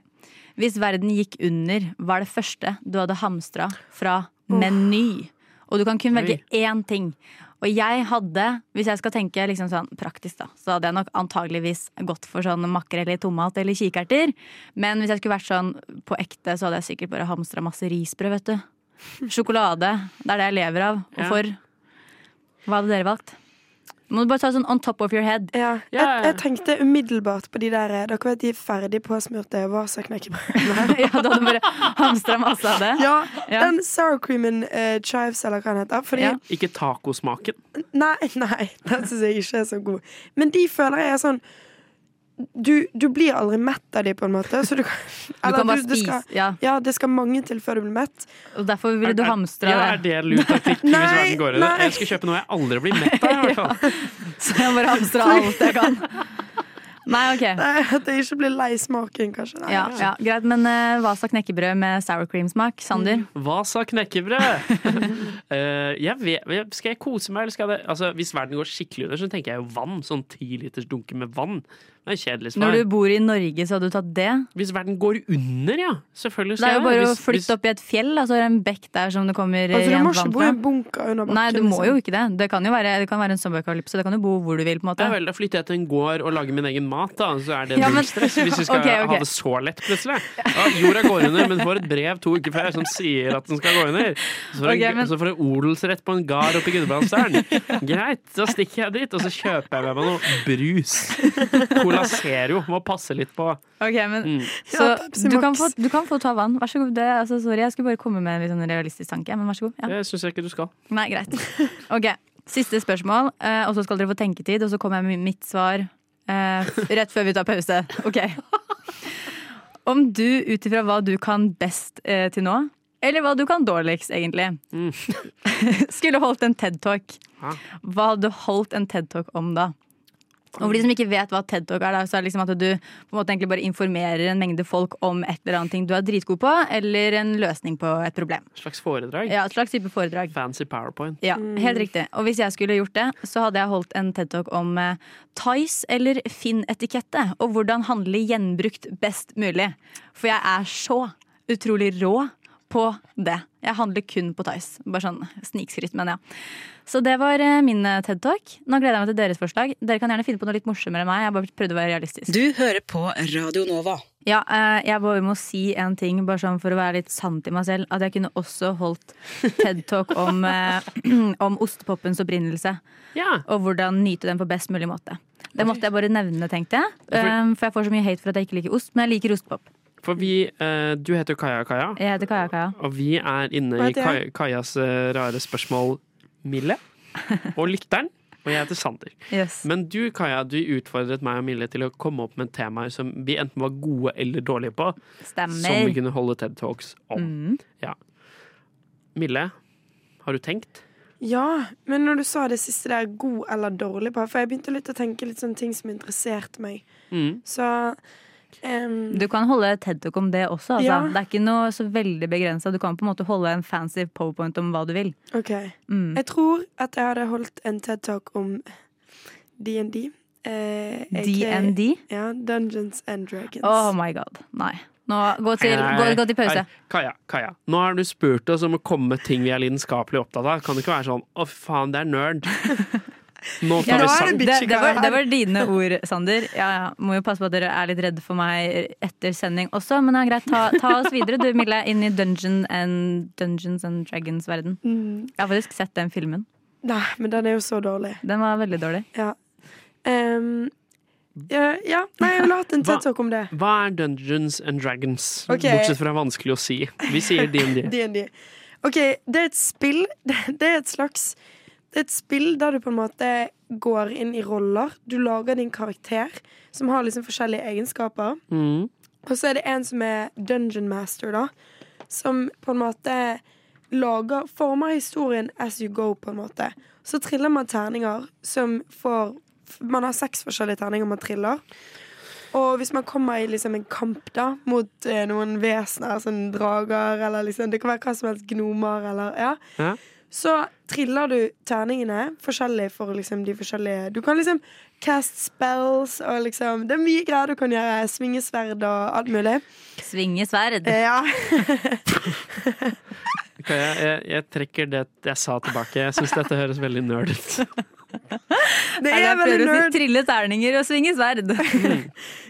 Hvis verden gikk under, hva er det første du hadde hamstra fra Meny? Og du kan kun velge én ting. Og jeg hadde, hvis jeg skal tenke liksom sånn praktisk, da, så hadde jeg nok antageligvis gått for sånn makrell i tomat eller kikerter. Men hvis jeg skulle vært sånn på ekte, så hadde jeg sikkert bare hamstra masse risbrød, vet du. *laughs* Sjokolade. Det er det jeg lever av. Og for Hva hadde dere valgt? Må du bare ta sånn on top of your head. Ja. Ja. Jeg, jeg tenkte umiddelbart på de der Dere vet de ferdig påsmurte Vasa-knekkebrødene? *laughs* ja, da hadde bare hamstra masse av det. ja, Ja. den sour creamen uh, chives, eller hva den heter. Fordi Ja. Ikke tacosmaken. Nei, *laughs* nei, den syns jeg ikke er så god. Men de føler jeg er sånn du, du blir aldri mett av de, på en måte. Så du kan, Du kan bare det skal, spise. Ja, ja, det skal mange til før du blir mett. og derfor ville du hamstre ja, Er det. lurt lur taktikk hvis verden går under? det? Jeg skal kjøpe noe jeg aldri blir mett av. i hvert *laughs* fall. Så jeg bare hamstra alt jeg kan. Nei, ok. *laughs* Nei, At jeg ikke blir lei smaken, kanskje. Nei, Ja, ja, greit, men uh, Vasa knekkebrød med sour cream-smak. Sander? Hva sa knekkebrød? uh, *laughs* jeg vet, skal jeg kose meg, eller skal det Altså, Hvis verden går skikkelig under, så tenker jeg jo vann. Sånn ti liters dunke med vann. Det er kjedelig svar. Når du bor i Norge, så hadde du tatt det? Hvis verden går under, ja. Selvfølgelig Det Det er jo bare bare å flytte hvis- opp i et fjell, da, så er det en bekk der som det kommer Altså, du må ikke bo i en fra. bunker under bakken. Nei, du må jo liksom. ikke det. Det kan jo være, det kan være en zombie-apokalypse. Det kan jo bo hvor du vil, på en måte. Ja vel, Da flytter jeg til en gård og lager min egen mat, da. Så er det Ja, null men- stress. Hvis vi *laughs* skal okay, okay. ha det så lett, plutselig. Ja, jorda går under, men får et brev to uker før som sier at den skal gå under. Så får Ok, jeg men- jeg odelsrett på en gard oppe i Gudbrandsdalen. Greit, da stikker jeg dit, og så kjøper jeg med meg noe brus. *laughs* Cola Zero må passe litt på. Ok, men Mm. Så Ja, du, kan få, du kan få ta vann. Vær så god. Det, altså, sorry, jeg skulle bare komme med en litt sånn realistisk tanke. Men vær så god. Ja. Det syns jeg ikke du skal. Nei, greit. *laughs* Ok, Siste spørsmål, eh, og så skal dere få tenketid. Og så kommer jeg med mitt svar eh, rett før vi tar pause. Ok. *laughs* Om du ut ifra hva du kan best eh, til nå, eller hva du kan dårligst, egentlig, Mm. *laughs* skulle holdt en TED-talk, hva hadde du holdt en TED-talk om da? Og for de som ikke vet hva TED Talk er, da, så er det liksom at du på en måte egentlig bare informerer en mengde folk om et eller annet ting du er dritgod på, eller en løsning på et problem. Slags foredrag. Ja, Et slags type foredrag. Fancy powerpoint. Ja, Helt riktig. Og hvis jeg skulle gjort det, så hadde jeg holdt en TED Talk om eh, Tice eller Finn-etikette, og hvordan handle gjenbrukt best mulig. For jeg er så utrolig rå på det. Jeg handler kun på Tice. Bare sånn snikskryt, men ja. Så det var eh, min eh, TED Talk. Nå gleder jeg meg til deres forslag. Dere kan gjerne finne på noe litt morsommere enn meg. Jeg bare prøvde å være realistisk. Du hører på Radio Nova. Ja, eh, jeg bare må si en ting, bare sånn for å være litt sann til meg selv. At jeg kunne også holdt TED-talk om, *laughs* eh, *clears throat* om ostepoppens opprinnelse. Ja. Og hvordan nyte den på best mulig måte. Det måtte jeg bare nevne, tenkte jeg. For- For jeg får så mye hate for at jeg ikke liker ost, men jeg liker ostepop. For vi eh, Du heter jo Kaja Kaja, Jeg heter Kaja Kaja. og vi er inne i heter Kaj, Kajas eh, rare spørsmål, Mille. *laughs* Og lytteren. Og jeg heter Sander. Yes. Men du, Kaja, du utfordret meg og Mille til å komme opp med temaer som vi enten var gode eller dårlige på, som vi Stemmer. kunne holde TED Talks om. Mm. Mille, har du tenkt? Ja, men når du sa det siste der, god eller dårlig på For jeg begynte litt å tenke litt sånne ting som interesserte meg. Mm. Så em, Du kan holde TED-talk om det også. Altså. Ja. Det er ikke noe så veldig begrensa. Du kan på en måte holde en fancy powerpoint om hva du vil. OK. Mm. Jeg tror at jeg hadde holdt en TED-talk om DND. Eh, DND? Ja, Dungeons and Dragons. Oh my god. Nei. Nå, gå, til, Nei, gå, gå til pause. Kaja, Kaja, nå har du spurt oss om å komme med ting vi er lidenskapelig opptatt av. Kan det ikke være sånn 'å, faen, det er nerd'? *laughs* Nå Ja, tar vi det sang. det, det, var, det var dine ord, Sander. Ja, ja. Må jo passe på at dere er litt redde for meg etter sending også, men det er greit. Ta, ta oss videre, du Mille, inn i Dungeon and, Dungeons and Dragons-verden. Mm, Jeg har faktisk sett den filmen. nei, men den er jo så dårlig. Den var veldig dårlig. Ja. Um, ja, ja. Nei, jeg ville hatt en tett TED-talk om det. Hva er Dungeons and Dragons? Okay. Bortsett fra vanskelig å si. Vi sier DND. D&D. *laughs* OK, det er et spill *laughs* Det er et slags Det er et spill der du på en måte går inn i roller. Du lager din karakter, som har liksom forskjellige egenskaper. Mm. Og så er det en som er dungeon master, da. Som på en måte lager Former historien as you go, på en måte. Så triller man terninger som får Man har seks forskjellige terninger man triller. Og hvis man kommer i liksom en kamp da mot eh, noen vesener, sånn drager, eller liksom Det kan være hva som helst, gnomer, eller Ja. Ja. Så triller du terningene forskjellig for liksom de forskjellige Du kan liksom cast spells og liksom Det er mye greier du kan gjøre. Svingesverd og alt mulig. Svingesverd. Eh, Ja. *laughs* Ok, jeg, jeg, trekker det jeg sa tilbake. Jeg syns dette høres veldig nerd ut. *laughs* Det er veldig nerd. trille terninger og svinge sverd. *laughs*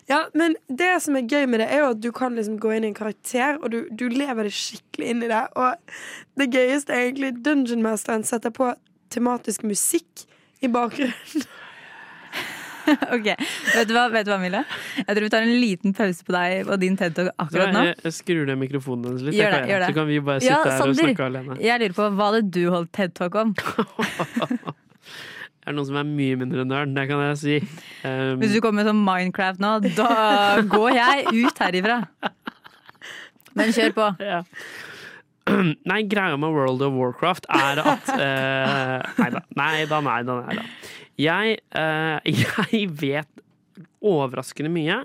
Ja, men det som er gøy med det, er jo at du kan liksom gå inn i en karakter, og du, du lever det skikkelig inn i det. Og det gøyeste er egentlig Dungeon Masteren setter på tematisk musikk i bakgrunnen. *laughs* ok, vet du, hva, vet du hva, Mille? Jeg tror vi tar en liten pause på deg og din TED-talk akkurat nå. Jeg, jeg skrur ned mikrofonen hennes litt. Gjør det, gjør det. Så kan vi bare sitte Ja, her og snakke alene. Jeg lurer på, Hva hadde du holdt TED-talk om? *laughs* Er det noen som er mye mindre nerd? Det kan jeg si. Um, Hvis du kommer med sånn Minecraft nå, da går jeg ut herifra. Men kjør på. *laughs* Ja. *clears throat* Nei, greia med World of Warcraft er at uh, Nei da, nei da, nei da. Nei da. Jeg, eh, *laughs* jeg vet overraskende mye,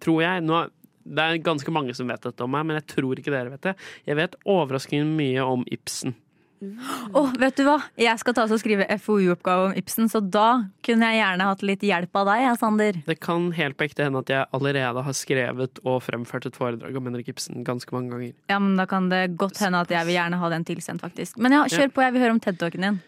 tror jeg. Nå, det er ganske mange som vet dette om meg, men jeg tror ikke dere vet det. Jeg vet overraskende mye om Ibsen. Oh, vet du hva? Jeg skal ta og skrive FoU-oppgave om Ibsen, så da kunne jeg gjerne hatt litt hjelp av deg, Sander. Det kan helt på ekte hende at jeg allerede har skrevet og fremført et foredrag om Henrik Ibsen ganske mange ganger. Ja, men Da kan det godt hende at jeg vil gjerne ha den tilsendt, faktisk. Men ja, kjør på, jeg vil høre om TED-talken din.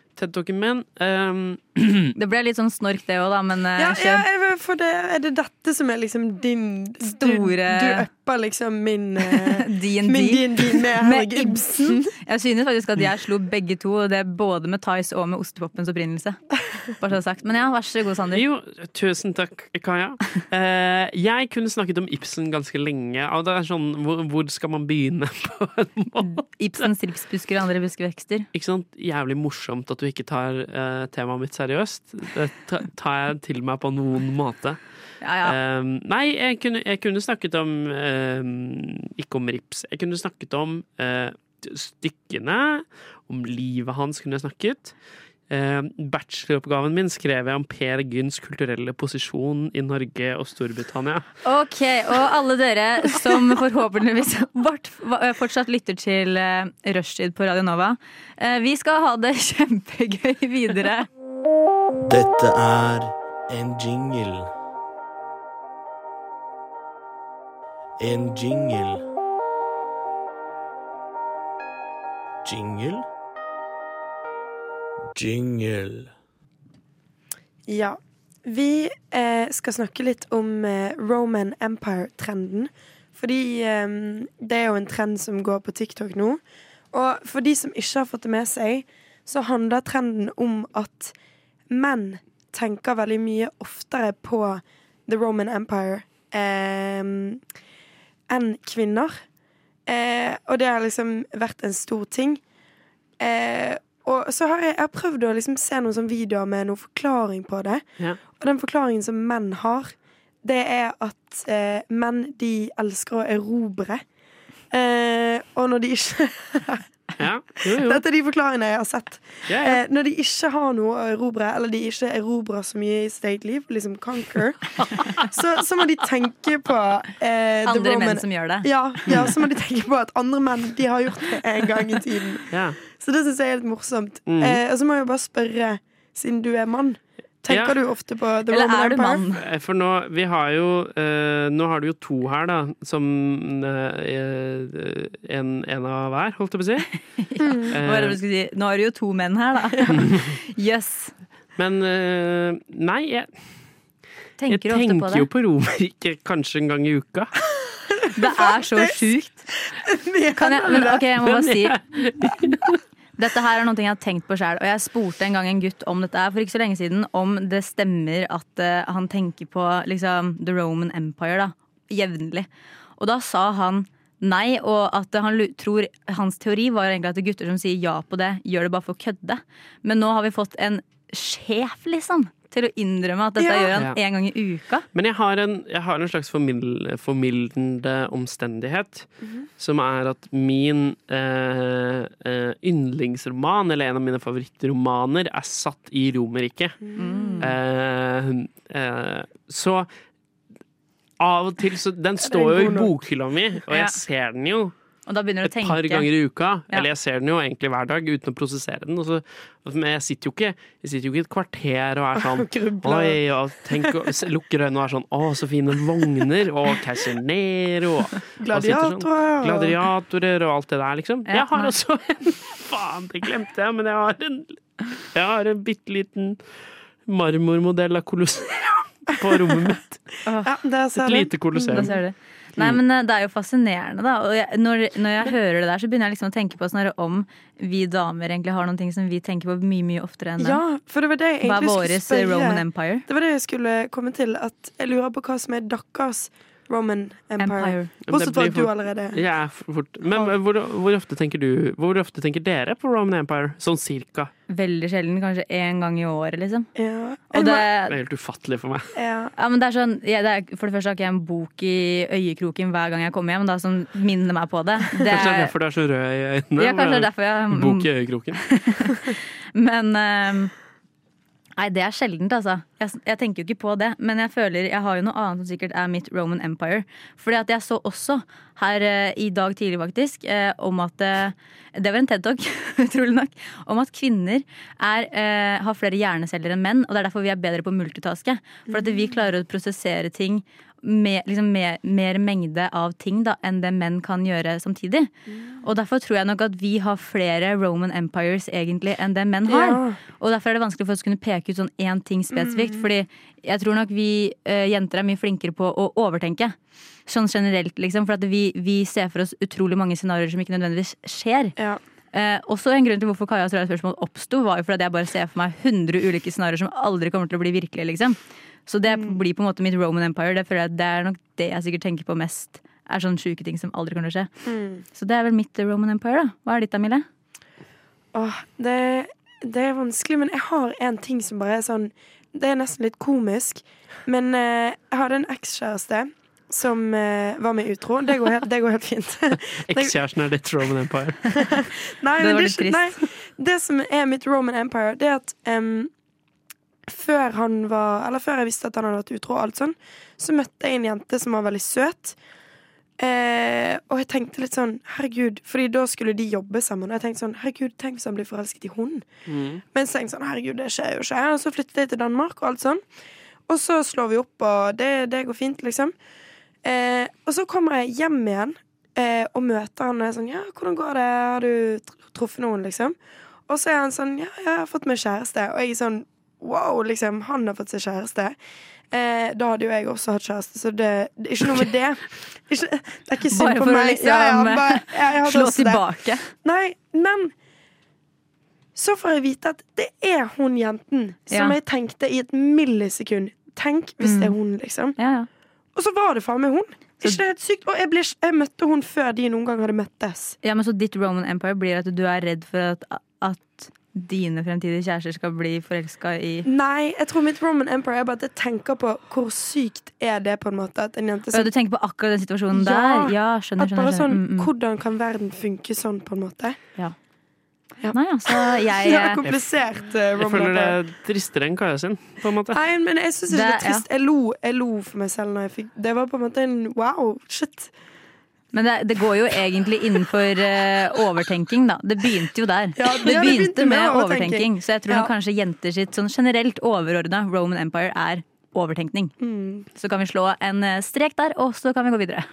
Min ehm, *clears throat* Det ble litt sånn snork, det òg, da, men eh, Ja, ja, jeg for det, er det dette som er liksom din Store- Du, du upper liksom min *laughs* DND D&D. Med Med Ibsen. Jeg synes faktisk at jeg slo begge to, og det både med Thais og med ostepoppens opprinnelse. *laughs* Bare så sagt. Men ja, vær så god, Sander. Jo, tusen takk, Kaja. Uh, jeg kunne snakket om Ibsen ganske lenge. Og det er sånn, hvor, hvor skal man begynne? *laughs* på en måte? Ibsens ripsbusker og andre buskevekster. Ikke sant? Jævlig morsomt at du ikke tar uh, temaet mitt seriøst. Det tar jeg til meg på noen måte. Ja, ja. Eh, nei, jeg kunne, jeg kunne snakket om eh, Ikke om rips. Jeg kunne snakket om uh, stykkene. Om livet hans kunne jeg snakket. Eh, bacheloroppgaven min skrev jeg om Per Gynts kulturelle posisjon i Norge og Storbritannia. Ok, og alle dere som *laughs* forhåpentligvis fortsatt lytter til eh, Rushtid på Radio Nova. eh, Vi skal ha det *laughs* kjempegøy videre. Dette er en jingle. En jingle. Jingle? Jingle. Ja. Vi eh, skal snakke litt om eh, Roman Empire-trenden. Fordi eh, det er jo en trend som går på TikTok nå. Og for de som ikke har fått det med seg, så handler trenden om at menn tenker veldig mye oftere på The Roman Empire eh, enn kvinner. Eh, og det har liksom vært en stor ting. Eh, og så har jeg, jeg har prøvd å liksom se noen sånne videoer med noen forklaring på det. Ja. Og den forklaringen som menn har, det er at eh, menn de elsker å erobre. Eh, og når de ikke *laughs* Ja, jo, jo. Dette er de forklaringene jeg har sett. Ja, ja. Eh, når de ikke har noe å erobre, eller de ikke erobrer så mye i sitt eget liv, liksom conquer, *laughs* så, så må de tenke på eh, Andre menn som gjør det. Ja, ja, så må de tenke på at andre menn de har gjort det en gang i tiden. Ja. Så det syns jeg er litt morsomt. Mm. Eh, og så må jeg jo bare spørre, siden du er mann, tenker Ja. du ofte på The Eller Roman er du Empire? mann? Eh, For nå, vi har jo eh, Nå har du jo to her, da, som eh, eh, en, en av hver, holdt jeg på å si. *laughs* Det du skulle si? Nå er det jo to menn her, da. Jøss. *laughs* Men eh, nei, jeg, jeg Tenker på jo på Romerike kanskje en gang i uka. Det er så sjukt. *laughs* Kan jeg, men, ok, jeg må bare si Dette her er noe jeg har tenkt på sjøl, og jeg spurte en gang en gutt om dette for ikke så lenge siden, om det stemmer at uh, han tenker på liksom The Roman Empire da, jevnlig. Og da sa han nei, og at han tror Hans teori var egentlig at gutter som sier ja på det, gjør det bare for å kødde. Men nå har vi fått en sjef, liksom, til å innrømme at dette Ja. gjør han Ja. en gang i uka. Men jeg har en, jeg har en slags formil, formildende omstendighet, som er at min eh, eh, yndlingsroman, eller en av mine favorittromaner, er satt i Romerriket. Eh, eh, så av og til så Den står jo i bokhylla mi, og Ja. jeg ser den jo. Og da begynner du å et par ganger i uka. Ja. Eller jeg ser den jo egentlig hver dag uten å prosessere den. Så, men jeg sitter jo ikke jeg sitter jo ikke i et kvarter og er *laughs* sånn Oi, og tenk, lukker øynene og er sånn Å, så fine vogner! Og Keiser Gladiatorer! sånn, Gladiatorer. og- alt det der, liksom. Jeg har også en *laughs* Faen, det glemte jeg, men jeg har en Jeg har en bitte liten marmormodell av Colosseum på rommet mitt. *laughs* Et lite Colosseum. Nei, men eh, det er jo fascinerende, da. Og jeg, når, når jeg hører det der, så begynner jeg liksom å tenke på sånn om vi damer egentlig har noen ting som vi tenker på mye, mye oftere enn dem. Ja, for det var det jeg Hva er egentlig våres skulle spørre. Roman Empire? Det var det jeg skulle komme til. At jeg lurer på hva som er deres Roman Empire. Empire. Bortsett fra at du allerede Ja, fort. Men hvor, hvor ofte tenker du Hvor ofte tenker dere på Roman Empire? Sånn cirka. Veldig sjelden. Kanskje én gang i året, liksom. ja. Og det, Det er helt ufattelig for meg. ja. ja, men det er sånn ja, det er, For det første har ikke jeg en bok i øyekroken hver gang jeg kommer hjem, da, som minner meg på det. *laughs* det Kanskje det er er, derfor du er så rød i øynene? ja, kanskje det er derfor jeg Bok i øyekroken. *laughs* Men ehm, Nei, det er sjeldent, altså. Jeg, jeg tenker jo ikke på det. Men jeg føler, jeg har jo noe annet som sikkert er mitt Roman Empire. Fordi at jeg så også her eh, i dag tidlig, faktisk, eh, om at eh, Det var en TED-talk, *laughs* utrolig nok. Om at kvinner er, eh, har flere hjerneceller enn menn. Og det er derfor vi er bedre på å multitaske. For at vi klarer å prosessere ting med liksom mer, mer mengde av ting da, enn det menn kan gjøre samtidig. Og derfor tror jeg nok at vi har flere Roman Empires egentlig enn det menn har. Ja. Og derfor er det vanskelig for oss å kunne peke ut sånn én ting spesifikt. Fordi jeg tror nok vi uh, jenter er mye flinkere på å overtenke. Sånn generelt, liksom. For at vi, vi ser for oss utrolig mange scenarioer som ikke nødvendigvis skjer. Ja. Eh, også en grunn til hvorfor Kajas spørsmål oppsto, var jo fordi jeg bare ser for meg 100 ulike scenarioer som aldri kommer til å bli virkelige, liksom. Så det blir på en måte mitt Roman Empire. Det, føler jeg, det er nok det jeg sikkert tenker på mest. Er sånne sjuke ting som aldri kommer til å skje. Så det er vel mitt Roman Empire, da. Hva er ditt, Amile? Åh, det, det er vanskelig, men jeg har en ting som bare er sånn Det er nesten litt komisk. Men eh, jeg hadde en ekskjæreste som eh, var med utro. Det går helt, det går helt fint. *laughs* Ekskjæresten er ditt Roman Empire. *laughs* Nei, Det var det, litt nei, det som er mitt Roman Empire, det er at em, før han var Eller før jeg visste at han hadde vært utro, og alt sånn, så møtte jeg en jente som var veldig søt. Eh, og jeg tenkte litt sånn, herregud Fordi da skulle de jobbe sammen. Og jeg tenkte sånn, herregud, tenk hvis han blir forelsket i hun. Men så tenkte jeg sånn, herregud, det skjer jo ikke. Og så flyttet jeg til Danmark, og alt sånn. Og så slår vi opp, og det, det går fint, liksom. Eh, og så kommer jeg hjem igjen eh, og møter han og er sånn Ja, hvordan går det? Har du truffet noen, liksom? Og så er han sånn Ja, jeg har fått meg kjæreste. Og jeg er sånn Wow, liksom. Han har fått seg kjæreste. Eh, da hadde jo jeg også hatt kjæreste, så det, det er ikke noe med det. Ikke, det er ikke synd Bare på for å meg. liksom Ja, ja, bare, jeg, jeg Slå tilbake. Nei, men så får jeg vite at det er hun jenten som jeg tenkte i et millisekund. Tenk hvis det er hun, liksom. Ja, ja. Og så var det faen meg hun. Ikke det helt sykt? Og jeg, ble, jeg møtte hun før de noen gang hadde møttes. Ja, men Så ditt Roman Empire blir at du er redd for at, at dine fremtidige kjærester skal bli forelska i Nei, jeg tror mitt Roman Empire er bare at jeg tenker på hvor sykt er det på en måte at en jente Ja, som Du tenker på akkurat den situasjonen Ja, der? Ja, skjønner, At skjønner. bare sånn, skjønner. Mm, mm. Hvordan kan verden funke sånn, på en måte? Ja. Ja. Nei, altså, *laughs* jeg Det er komplisert. uh, Jeg føler det er tristere enn Kaja sin, på en måte. Nei, men jeg syns ikke det Det- er trist. Jeg lo, jeg lo for meg selv når jeg fikk Det var på en måte en wow, shit. Men det, det går jo egentlig innenfor uh, overtenking, da. Det begynte jo der. Ja, det, det begynte begynte med med overtenking. overtenking. Så jeg tror nok Ja. kanskje jenter sitt sånn generelt overordna Roman Empire er overtenkning. Mm. Så kan vi slå en eh, strek der, og så kan vi gå videre.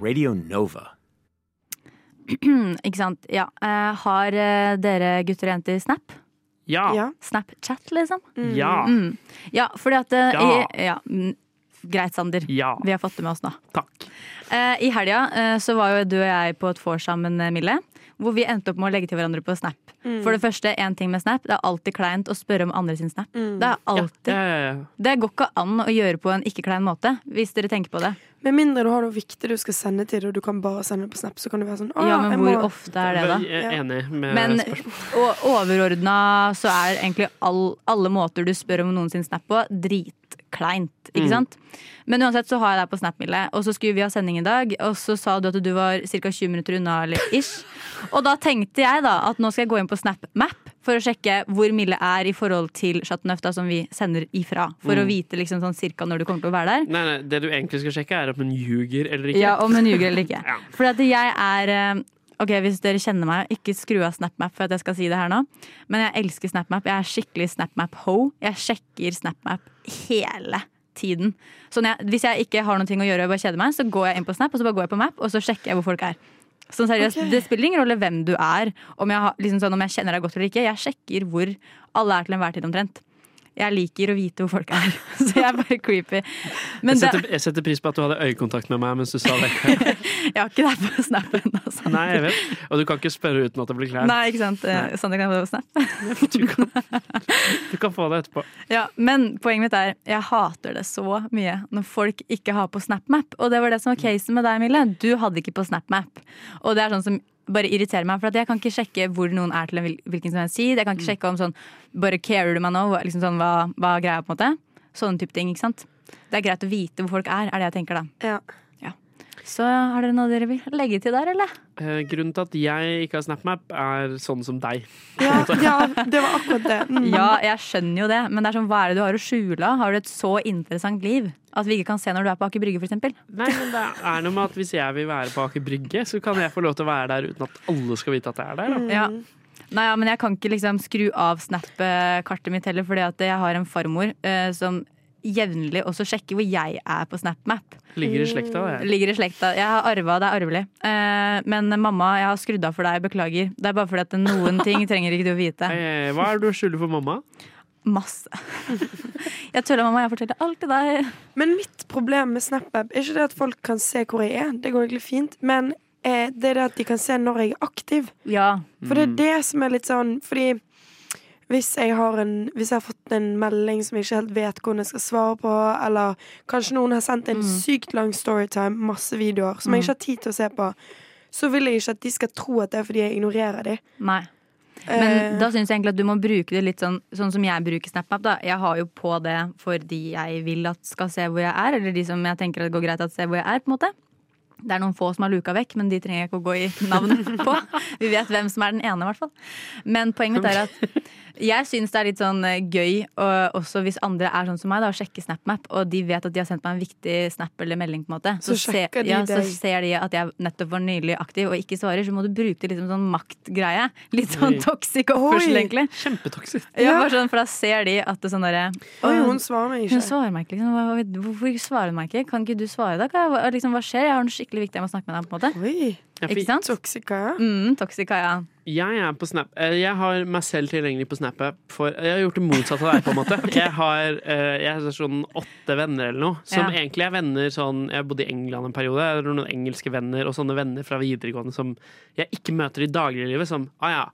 Radio Nova. *clears throat* Ikke sant. Ja. Eh, har dere gutter og jenter Snap? Ja. Ja. Snapchat, liksom? Ja. Mm. Ja, fordi at eh, Ja. I, ja. mm, Greit, Sander. Ja. Vi har fått det med oss nå. Takk. Uh, I helga uh, så var jo du og jeg på et vors sammen, eh, Mille. Hvor vi endte opp med å legge til hverandre på Snap. Mm. For det første, en ting med Snap. Det er alltid kleint å spørre om andre sin Snap. Mm. Det er alltid Ja, ja, ja. Det går ikke an å gjøre på en ikke-klein måte, hvis dere tenker på det. Med mindre du har noe viktig du skal sende til, og du kan bare sende det på Snap, så kan du være sånn Ja, men hvor må ofte er det, da? Jeg er enig med Men spørsmålet. og overordna så er egentlig all, alle måter du spør om noen sin Snap på, dritkleint. Ikke Mm. sant? Men uansett så har jeg deg på Snap, Mille, og så skulle vi ha sending i dag. Og så sa du at du var ca. 20 minutter unna, eller ish. Og da tenkte jeg da at nå skal jeg gå inn på Snap Map, For å sjekke hvor Mille er i forhold til Chateauneuf, da, som vi sender ifra. For å Mm. vite liksom sånn cirka når du kommer til å være der. Nei, nei, Det du egentlig skal sjekke, er om hun ljuger eller ikke. Ja, Om hun ljuger eller ikke. *laughs* Ja. For at jeg er eh, Ok, Hvis dere kjenner meg, ikke skru av SnapMap for at jeg skal si det her nå. Men jeg elsker SnapMap. Jeg er skikkelig SnapMap-ho. Jeg sjekker SnapMap hele tiden. Så jeg, hvis jeg ikke har noe å gjøre og bare kjeder meg, så går jeg inn på Snap og så bare går jeg på Map og så sjekker jeg hvor folk er. Så seriøst, okay. Det spiller ingen rolle hvem du er, om jeg, liksom sånn, om jeg kjenner deg godt eller ikke. Jeg sjekker hvor alle er til enhver tid omtrent. Jeg liker å vite hvor folk er, *laughs* så jeg er bare creepy. Men jeg, setter, jeg setter pris på at du hadde øyekontakt med meg mens du sa det. *laughs* jeg har ikke det på Snap ennå. Altså. Nei, jeg vet. Og du kan ikke spørre uten at det blir klær. Nei, ikke sant. Nei. Sander kan få det på Snap. *laughs* Du kan få det etterpå. Ja, men poenget mitt er jeg hater det så mye når folk ikke har på SnapMap. Og det var det som var casen med deg, Mille. Du hadde ikke på SnapMap. Og det er sånn som bare irriterer meg, for at jeg kan ikke sjekke hvor noen er til en hvilken som helst tid. Jeg kan ikke sjekke om sånn Bare carer du meg nå? Liksom sånn, hva, hva greier på en måte? Sånne type ting, ikke sant. Det er greit å vite hvor folk er, er det jeg tenker da. Ja. Så har dere noe dere vil legge til der, eller? Eh, grunnen til at jeg ikke har SnapMap, er sånn som deg. Ja, *laughs* ja, det var akkurat det. Mm. Ja, jeg skjønner jo det, men det er sånn, hva er det du har å skjule? Har du et så interessant liv at vi ikke kan se når du er på Aker Brygge, f.eks.? Nei, men det er noe med at Hvis jeg vil være på Aker Brygge, så kan jeg få lov til å være der uten at alle skal vite at jeg er der. Da. Ja. Nei, ja, men jeg kan ikke liksom skru av Snap-kartet mitt heller, fordi at jeg har en farmor eh, som jevnlig også sjekke hvor jeg er på SnapMap. Ligger i slekta, jeg. Ligger i slekta. Jeg har arva, det er arvelig. Eh, men mamma, jeg har skrudd av for deg, beklager. Det er bare fordi at noen ting trenger ikke du å vite. Eh, Hva er det du skylder for mamma? Masse. Jeg tuller, mamma. Jeg forteller alt til deg. Men mitt problem med SnapMap er ikke det at folk kan se hvor jeg er. Det går egentlig fint. Men eh, det er det at de kan se når jeg er aktiv. Ja. For det er det som er litt sånn Fordi hvis jeg har, en, hvis jeg har fått en melding som jeg ikke helt vet hvordan jeg skal svare på, eller kanskje noen har sendt en Mm. sykt lang storytime, masse videoer, som jeg ikke har tid til å se på, så vil jeg ikke at de skal tro at det er fordi jeg ignorerer de. Nei. Men uh, da syns jeg egentlig at du må bruke det litt sånn, sånn som jeg bruker SnapMap. da Jeg har jo på det for de jeg vil at skal se hvor jeg er, eller de som jeg tenker at det går greit at ser hvor jeg er. på en måte Det er noen få som har luka vekk, men de trenger jeg ikke å gå i navnet *laughs* på. Vi vet hvem som er den ene, i hvert fall. Men poenget mitt er at jeg syns det er litt sånn eh, gøy, og også hvis andre er sånn som meg, da, å sjekke SnapMap, og de vet at de har sendt meg en viktig snap eller melding, på en måte. Så sjekker de ja, så ser de at jeg nettopp var nylig aktiv og ikke svarer, så må du bruke det litt som sånn maktgreie. Litt sånn toxic oppførsel, egentlig. Kjempetoxic. Ja, sånn, for da ser de at det sånn derre Oi, hun svarer meg ikke. hun svarer meg ikke, liksom. Hvorfor svarer hun meg ikke? Kan ikke du svare, da? Hva- liksom, hva skjer? Jeg har noe skikkelig viktig jeg må snakke med deg om, på en måte. Oi, Ja, Ikke sant? toxica. Mm, toxicaia. Jeg er på Snap eh, Jeg har meg selv tilgjengelig på SnapApp for Jeg har gjort det motsatte av deg, på en måte. *laughs* Jeg har eh, jeg har sånn åtte venner eller noe, som Ja. egentlig er venner sånn Jeg bodde i England en periode, jeg har noen engelske venner og sånne venner fra videregående som jeg ikke møter i dagliglivet, som ah ja.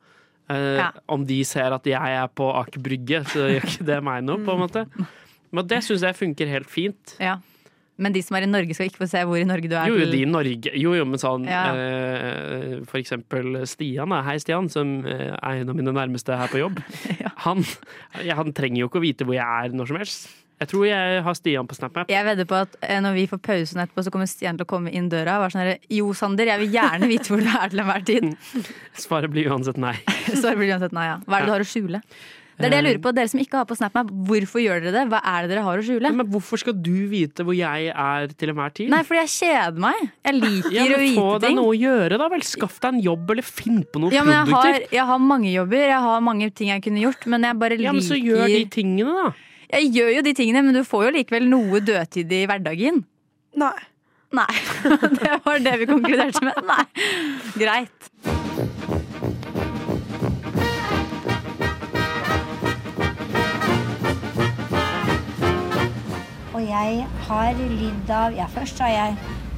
eh, Ja. Om de ser at jeg er på Aker Brygge, så gjør ikke det meg noe, på en måte. *laughs* Men det syns jeg funker helt fint. ja. Men de som er i Norge, skal ikke få se hvor i Norge du er. Jo, jo, de i Norge Jo, jo, men sånn Ja. eh, For eksempel Stian. Hei, Stian, som eh, er en av mine nærmeste her på jobb. *laughs* han, ja, han trenger jo ikke å vite hvor jeg er når som helst. Jeg tror jeg har Stian på SnapMap. Jeg vedder på at eh, når vi får pausen etterpå, så kommer Stian til å komme inn døra og være sånn herre Jo, Sander, jeg vil gjerne vite hvor du er til enhver tid. *laughs* Svaret blir uansett nei. *laughs* Svaret blir uansett nei, ja. Hva er det du har å skjule? Det er det jeg lurer på. Dere som ikke har på SnapMap, hvorfor gjør dere det? Hva er det dere har å skjule? Men hvorfor skal du vite hvor jeg er til enhver tid? Nei, fordi jeg kjeder meg. Jeg liker ja, å ting Få vite deg noe å gjøre, da vel. Skaff deg en jobb, eller finn på noe Ja, men jeg har, jeg har mange jobber, jeg har mange ting jeg kunne gjort, men jeg bare liker Ja, men så gjør de tingene, da. Jeg gjør jo de tingene, men du får jo likevel noe dødtid i hverdagen. Nei. Nei. *laughs* Det var det vi konkluderte med. Nei. Greit. Og jeg har lidd av Ja, først har jeg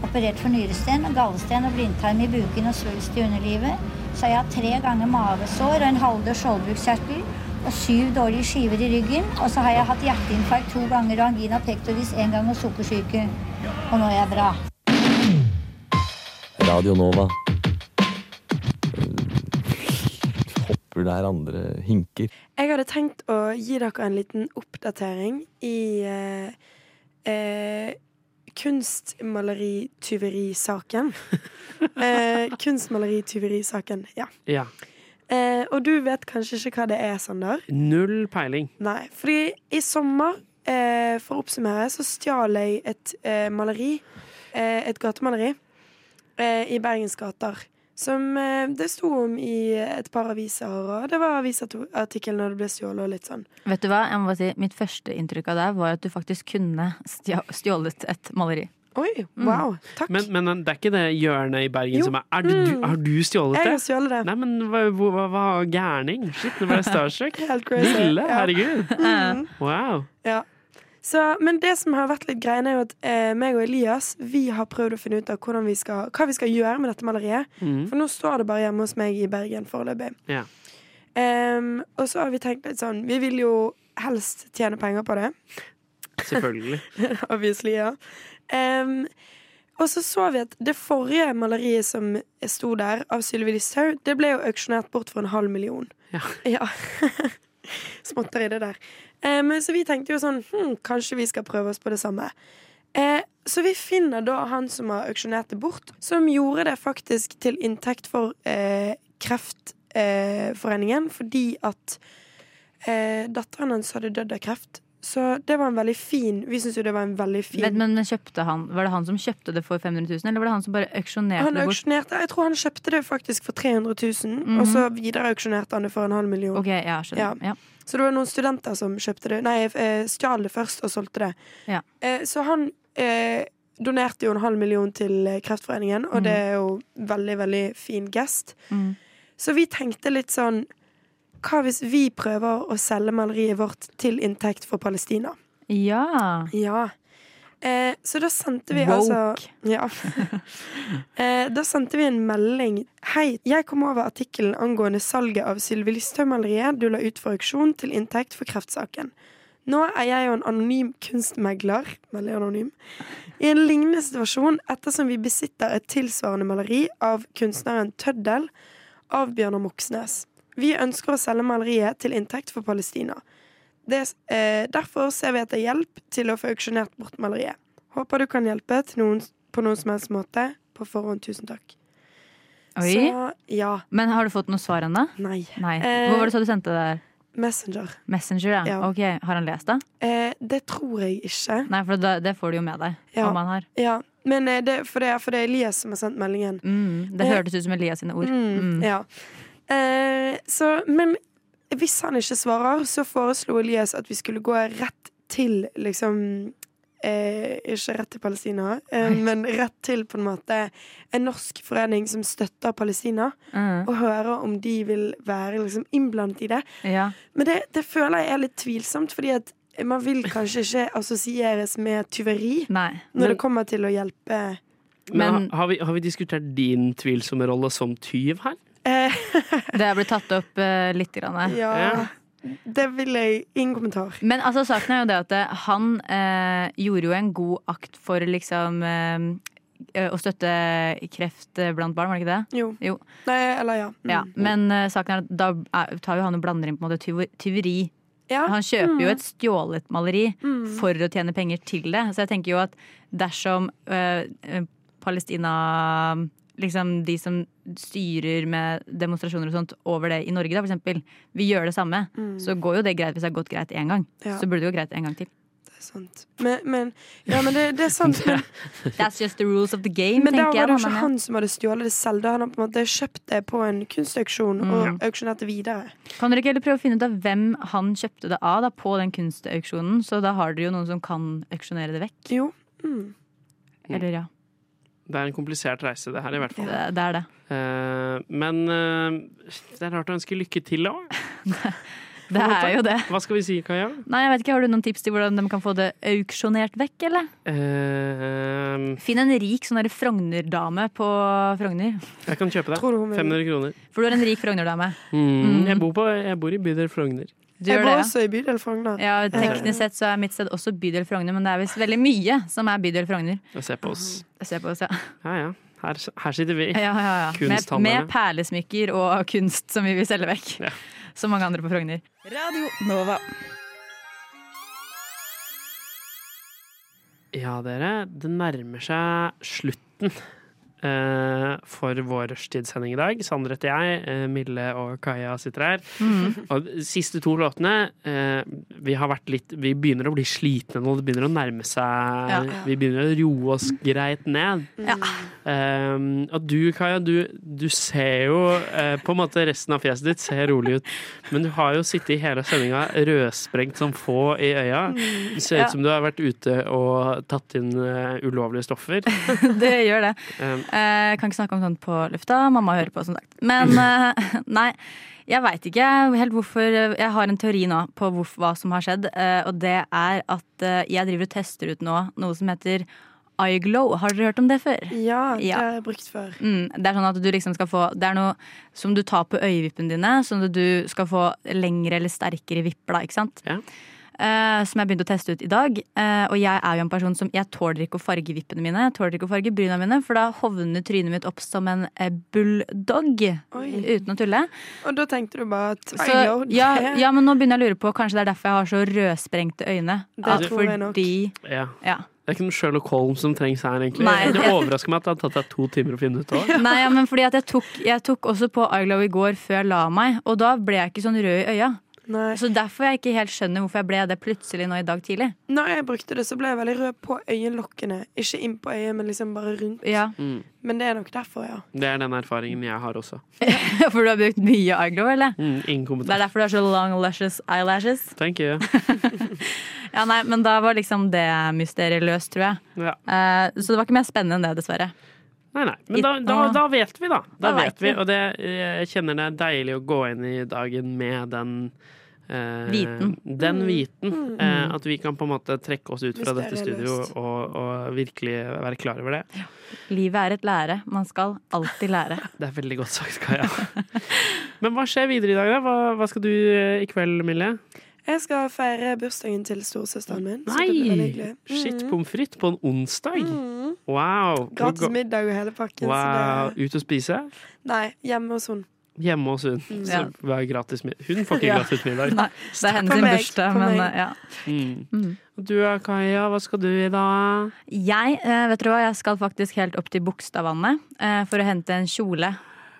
operert for nyresten, gallesten og blindtarm i buken og svulst i underlivet. Så har jeg tre ganger mavesår og en halvdød skjoldbruskkjertel og syv dårlige skiver i ryggen. Og så har jeg hatt hjerteinfarkt to ganger og angina pectoris én gang og sukkersyke. Og nå er jeg bra. Radio Nova. Hopper der andre hinker. Jeg hadde tenkt å gi dere en liten oppdatering i eh, eh, kunstmalerityverisaken. *laughs* eh, kunstmalerityverisaken, ja. Ja. Eh, og du vet kanskje ikke hva det er, Sander? Null peiling. Nei, fordi i sommer, eh, for å oppsummere, så stjal jeg et eh, maleri, eh, et gatemaleri, eh, i Bergens gater. Som eh, det sto om i et par aviser, og det var avisartikkel når det ble stjålet og litt sånn. Vet du hva, jeg må bare si, Mitt første inntrykk av deg var at du faktisk kunne stjålet et maleri. Oi, wow, takk. Men, men det er ikke det hjørnet i Bergen Jo. som er er du, du, Mm. Har du stjålet det? Jeg har stjålet det. Nei, men hva, hva, hva gærning? Shit, nå ble jeg starstruck. Helt crazy. Ville, Ja. herregud. Mm. *laughs* Wow. Ja. Så, men det som har vært litt greiene, er jo at eh, meg og Elias Vi har prøvd å finne ut av vi skal, hva vi skal gjøre med dette maleriet. Mm. For nå står det bare hjemme hos meg i Bergen foreløpig. Ja. Um, og så har vi tenkt litt sånn Vi vil jo helst tjene penger på det. Selvfølgelig. *laughs* Obviously, ja. Um, og så så vi at det forrige maleriet som sto der, av Sylvi Listhaug, det ble jo auksjonert bort for en halv million. Ja. Ja. *laughs* *laughs* Småtteri, det der. Em, så vi tenkte jo sånn hm, Kanskje vi skal prøve oss på det samme. Eh, så vi finner da han som har auksjonert det bort, som gjorde det faktisk til inntekt for eh, Kreftforeningen, fordi at eh, datteren hans hadde dødd av kreft. Så det var en veldig fin Vi syns jo det var en veldig fin Men, men kjøpte han, Var det han som kjøpte det for 500 000, eller var det han som bare auksjonerte Han det bort? auksjonerte, Jeg tror han kjøpte det faktisk for 300 000, Mhm. og så videreauksjonerte han det for en halv million. Ok, ja, skjønner. Ja. Så det var noen studenter som kjøpte det Nei, eh, stjal det først og solgte det. Ja. Eh, så han eh, donerte jo en halv million til Kreftforeningen, og Mhm. det er jo veldig, veldig fin gest. Mm. Så vi tenkte litt sånn Hva hvis vi prøver å selge maleriet vårt til inntekt for Palestina? Ja. Ja. Eh, så da sendte vi Woke. altså Ja. *laughs* eh, da sendte vi en melding. Hei, jeg kom over artikkelen angående salget av Sylvi Listhaug-maleriet du la ut for auksjon til inntekt for kreftsaken. Nå er jeg jo en anonym kunstmegler, veldig anonym, i en lignende situasjon ettersom vi besitter et tilsvarende maleri av kunstneren Tøddel av Bjørnar Moxnes. Vi ønsker å selge maleriet til inntekt for Palestina. Det, eh, derfor ser vi etter hjelp til å få auksjonert bort maleriet. Håper du kan hjelpe noen, på noen som helst måte. På forhånd, tusen takk. Oi. Så ja. Men har du fått noe svar ennå? Nei. Nei. Eh, Hvor var det så du sendte det der? Messenger. Messenger, ja. Ja. Ok, Har han lest det? Eh, det tror jeg ikke. Nei, for det, det får du jo med deg. Ja. Om han har. Ja, men eh, det, for, det, for det er Elias som har sendt meldingen. Mm, det Eh, hørtes ut som Elias sine ord. Mm, Mm. Ja. Eh, så, men hvis han ikke svarer, så foreslo Elias at vi skulle gå rett til liksom eh, Ikke rett til Palestina, eh, men rett til på en måte en norsk forening som støtter Palestina, Mm. og høre om de vil være liksom innblandet i det. Ja. Men det, det føler jeg er litt tvilsomt, fordi at man vil kanskje ikke assosieres med tyveri Nei. når det kommer til å hjelpe Men, Men- har, har, vi, har vi diskutert din tvilsomme rolle som tyv her? Eh, Det har blitt tatt opp uh, litt. Grann. Ja, Ja. det vil jeg Ingen kommentar. Men altså, saken er jo det at eh, han eh, gjorde jo en god akt for liksom eh, å støtte kreft eh, blant barn, var det ikke det? Jo. Jo. Nei, eller ja. Mm. Ja, Men eh, saken er at da er, tar jo han og blander inn på en måte tyveri. Ja. Han kjøper jo Mm. et stjålet maleri Mm. for å tjene penger til det. Så jeg tenker jo at dersom eh, eh, Palestina Liksom de som styrer med demonstrasjoner og sånt over det i Norge, da, for eksempel, vi gjør det samme, Mm. så går jo det greit hvis det har gått greit én gang. Ja. Så burde det gå greit en gang til. Det er sant. Men, men, ja, men det, det er sant. *laughs* Men, That's just the rules of the game, men da var det jo ikke han som hadde stjålet det selv. Da hadde han på en måte kjøpt det på en kunstauksjon Mm. og auksjonert det videre. Kan dere ikke heller prøve å finne ut av hvem han kjøpte det av da, på den kunstauksjonen? Så da har dere jo noen som kan auksjonere det vekk. Jo. Mm. Eller ja. Det er en komplisert reise, det her, i hvert fall. Det, det er det. Eh, men eh, det er rart å ønske lykke til da. *laughs* Det er jo det. Hva skal vi si, Kaja? Nei, jeg vet ikke, Har du noen tips til hvordan de kan få det auksjonert vekk, eller? Uh, Finn en rik sånn Frogner-dame på Frogner. jeg kan kjøpe vil- 500 kroner. For du er en rik Frogner-dame. Mm, jeg, bor på, jeg bor i bydel Frogner. Du Jeg bor det, ja. også i bydel Frogner. Ja, Teknisk sett så er mitt sted også bydel Frogner, men det er visst veldig mye som er bydel Frogner. Og se på oss. Se på oss, ja. Ja ja, her, her sitter vi. Ja, ja, ja. Med, med perlesmykker og kunst som vi vil selge vekk. Ja. Som mange andre på Frogner. Radio Nova. Ja, dere. Det nærmer seg slutten eh, for vår rushtidssending i dag. Sander heter jeg, eh, Mille og Kaja sitter her. Mm. Og de siste to låtene eh, vi, har vært litt, vi begynner å bli slitne nå. Det begynner å nærme seg Ja. Vi begynner å roe oss greit ned. Ja. Um, og du, Kaja, du, du ser jo uh, På en måte resten av fjeset ditt ser rolig ut, men du har jo sittet i hele sendinga rødsprengt som få i øya. Det ser ut som du har vært ute og tatt inn uh, ulovlige stoffer. *laughs* det gjør det. Um, Eh, Jeg kan ikke snakke om sånt på lufta. Mamma hører på, som sagt. Men eh, *laughs* nei, jeg veit ikke helt hvorfor Jeg har en teori nå på hvorf- hva som har skjedd, eh, og det er at eh, jeg driver og tester ut nå noe som heter Eyeglow. Har dere hørt om det før? Ja, det Ja. har jeg brukt før. Mm, det er sånn at du liksom skal få Det er noe som du tar på øyevippene dine, sånn at du skal få lengre eller sterkere vipper, da, ikke sant? Eh, som jeg begynte å teste ut i dag. Eh, og jeg er jo en person som Jeg tåler ikke å farge vippene mine. Jeg tåler ikke å farge bryna mine, for da hovner trynet mitt opp som en eh, bulldog. Uten å tulle. Og da tenkte du bare at I Så, know *laughs* ja, ja, men nå begynner jeg å lure på Kanskje det er derfor jeg har så rødsprengte øyne. Det At tror jeg nok. fordi ja. Ja. Det er ikke noe Sherlock Holmes som trengs her, egentlig. Nei. Det overrasker meg at det har tatt deg to timer å finne ut av. *laughs* Nei, ja, men fordi at jeg tok, jeg tok også på iGlow i går før jeg la meg, og da ble jeg ikke sånn rød i øya. Så derfor jeg ikke helt skjønner hvorfor jeg ble det plutselig nå i dag tidlig. Når jeg brukte det, så ble jeg veldig rød på øyelokkene. Ikke inn på øyet, men liksom bare rundt. Ja. Mm. Men det er nok derfor, ja. Det er den erfaringen jeg har også. *laughs* For du har brukt mye eyeglow, eller? Mm, ingen Det er derfor du har så long luscious eyelashes. Thank you. *laughs* Ja, nei, men da var liksom det mysteriet løst, tror jeg. Ja. Uh, så det var ikke mer spennende enn det, dessverre. Nei, nei. Men da, da, da vet vi, da. Da, Da vet vet vi. vi. Og det, jeg kjenner det er deilig å gå inn i dagen med den eh, Viten. Den viten. Mm. Eh, at vi kan på en måte trekke oss ut fra dette studio og, og virkelig være klar over det. Livet er et lære. Man skal alltid lære. *laughs* Det er veldig godt sagt, Kaja. Men hva skjer videre i dag, da? Hva, hva skal du eh, i kveld, Mille? Jeg skal feire bursdagen til storesøsteren min. det Nei! Shit, Mhm. pommes frites på en onsdag? Mm. Wow. Gratis middag og hele pakken. Wow. Så Ut og spise? nei, hjemme hos hun. Hjemme hos hun. Mm. Så er gratis middag? Hun får ikke Ja. gratis middag. Nei, det er hennes bursdag, men meg. eh, ja. Mm. Mm. Og du er Kaja, hva skal du i dag? Jeg eh, vet du hva, jeg skal faktisk helt opp til Bogstadvannet eh, for å hente en kjole.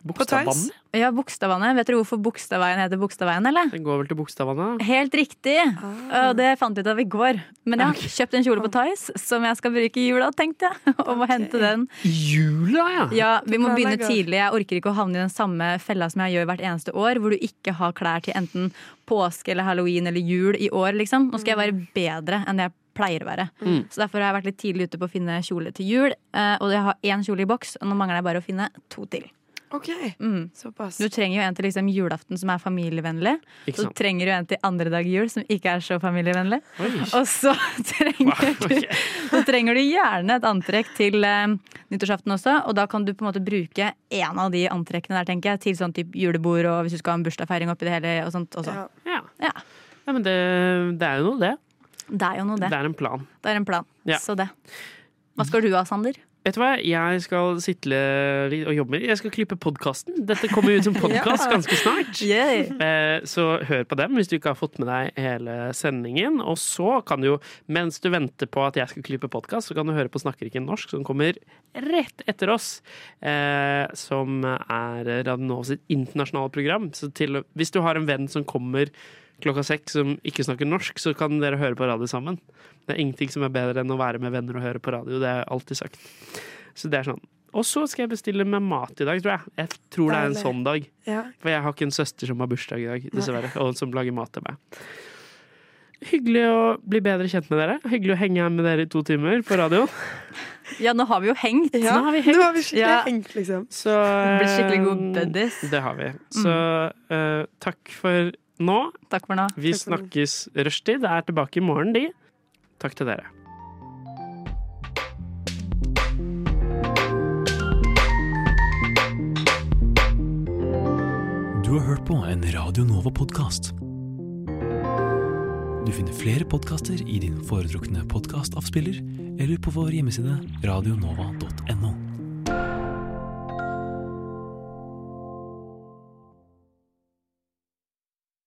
Bogstadvannet? Ja, Bogstadvannet. Vet dere hvorfor Bogstadveien heter Bogstadveien, eller? Den går vel til Bogstadvannet? Helt riktig! Og det fant jeg ut av i går. Men jeg har kjøpt en kjole på Tice som jeg skal bruke i jula, tenkte jeg. *laughs* Og må hente den. Jula, ja! Ja, Vi må begynne tidlig. Jeg orker ikke å havne i den samme fella som jeg gjør hvert eneste år, hvor du ikke har klær til enten påske eller halloween eller jul i år, liksom. Nå skal jeg være bedre enn det jeg pleier å være. Mm. Så derfor har jeg vært litt tidlig ute på å finne kjole til jul. eh, Og jeg har én kjole i boks, og nå mangler jeg bare å finne to til. OK, Mm. såpass. Du trenger jo en til liksom julaften som er familievennlig. Ikke Så trenger du en til andre dag jul som ikke er så familievennlig. Oi. Og så *laughs* trenger, du, så trenger du gjerne et antrekk til eh, nyttårsaften også. Og da kan du på en måte bruke en av de antrekkene der, tenker jeg, til sånn type julebord og hvis du skal ha en bursdagsfeiring oppi det hele og sånt også. Ja. Ja. Ja. Ja, men det, det er jo noe, det. Det er jo noe, det. Det er en plan. Det er en plan. Ja. Så det. Hva skal du ha, Sander? Vet du hva, jeg skal sitte litt og jobbe med Jeg skal klippe podkasten. Dette kommer ut som podkast *laughs* ganske snart. Eh, Så hør på dem hvis du ikke har fått med deg hele sendingen. Og så kan du jo, mens du venter på at jeg skal klippe podkast, så kan du høre på Snakker ikke norsk, som kommer rett etter oss. Eh, som er Radio Nova sitt internasjonale program. Så til, hvis du har en venn som kommer klokka seks som ikke snakker norsk, så kan dere høre på radio sammen. Det er ingenting som er bedre enn å være med venner og høre på radio. Det har jeg alltid sagt. Så det er sånn. Og så skal jeg bestille meg mat i dag, tror jeg. Jeg tror det er en sånn dag. Ja. For jeg har ikke en søster som har bursdag i dag, dessverre, og som lager mat til meg. Hyggelig å bli bedre kjent med dere. Hyggelig å henge her med dere i to timer på radio. Ja, nå har vi jo hengt. Ja, Nå har vi hengt. Nå har vi skikkelig Ja. hengt, liksom. Så Blitt skikkelig gode eh, buddies. Det har vi. Så uh, takk for nå. Takk for nå. Vi Takk for snakkes rushtid. Er tilbake i morgen, de. Takk til dere. Du har hørt på en Radio Nova-podkast. Du finner flere podkaster i din foretrukne podkastavspiller eller på vår hjemmeside radionova.no.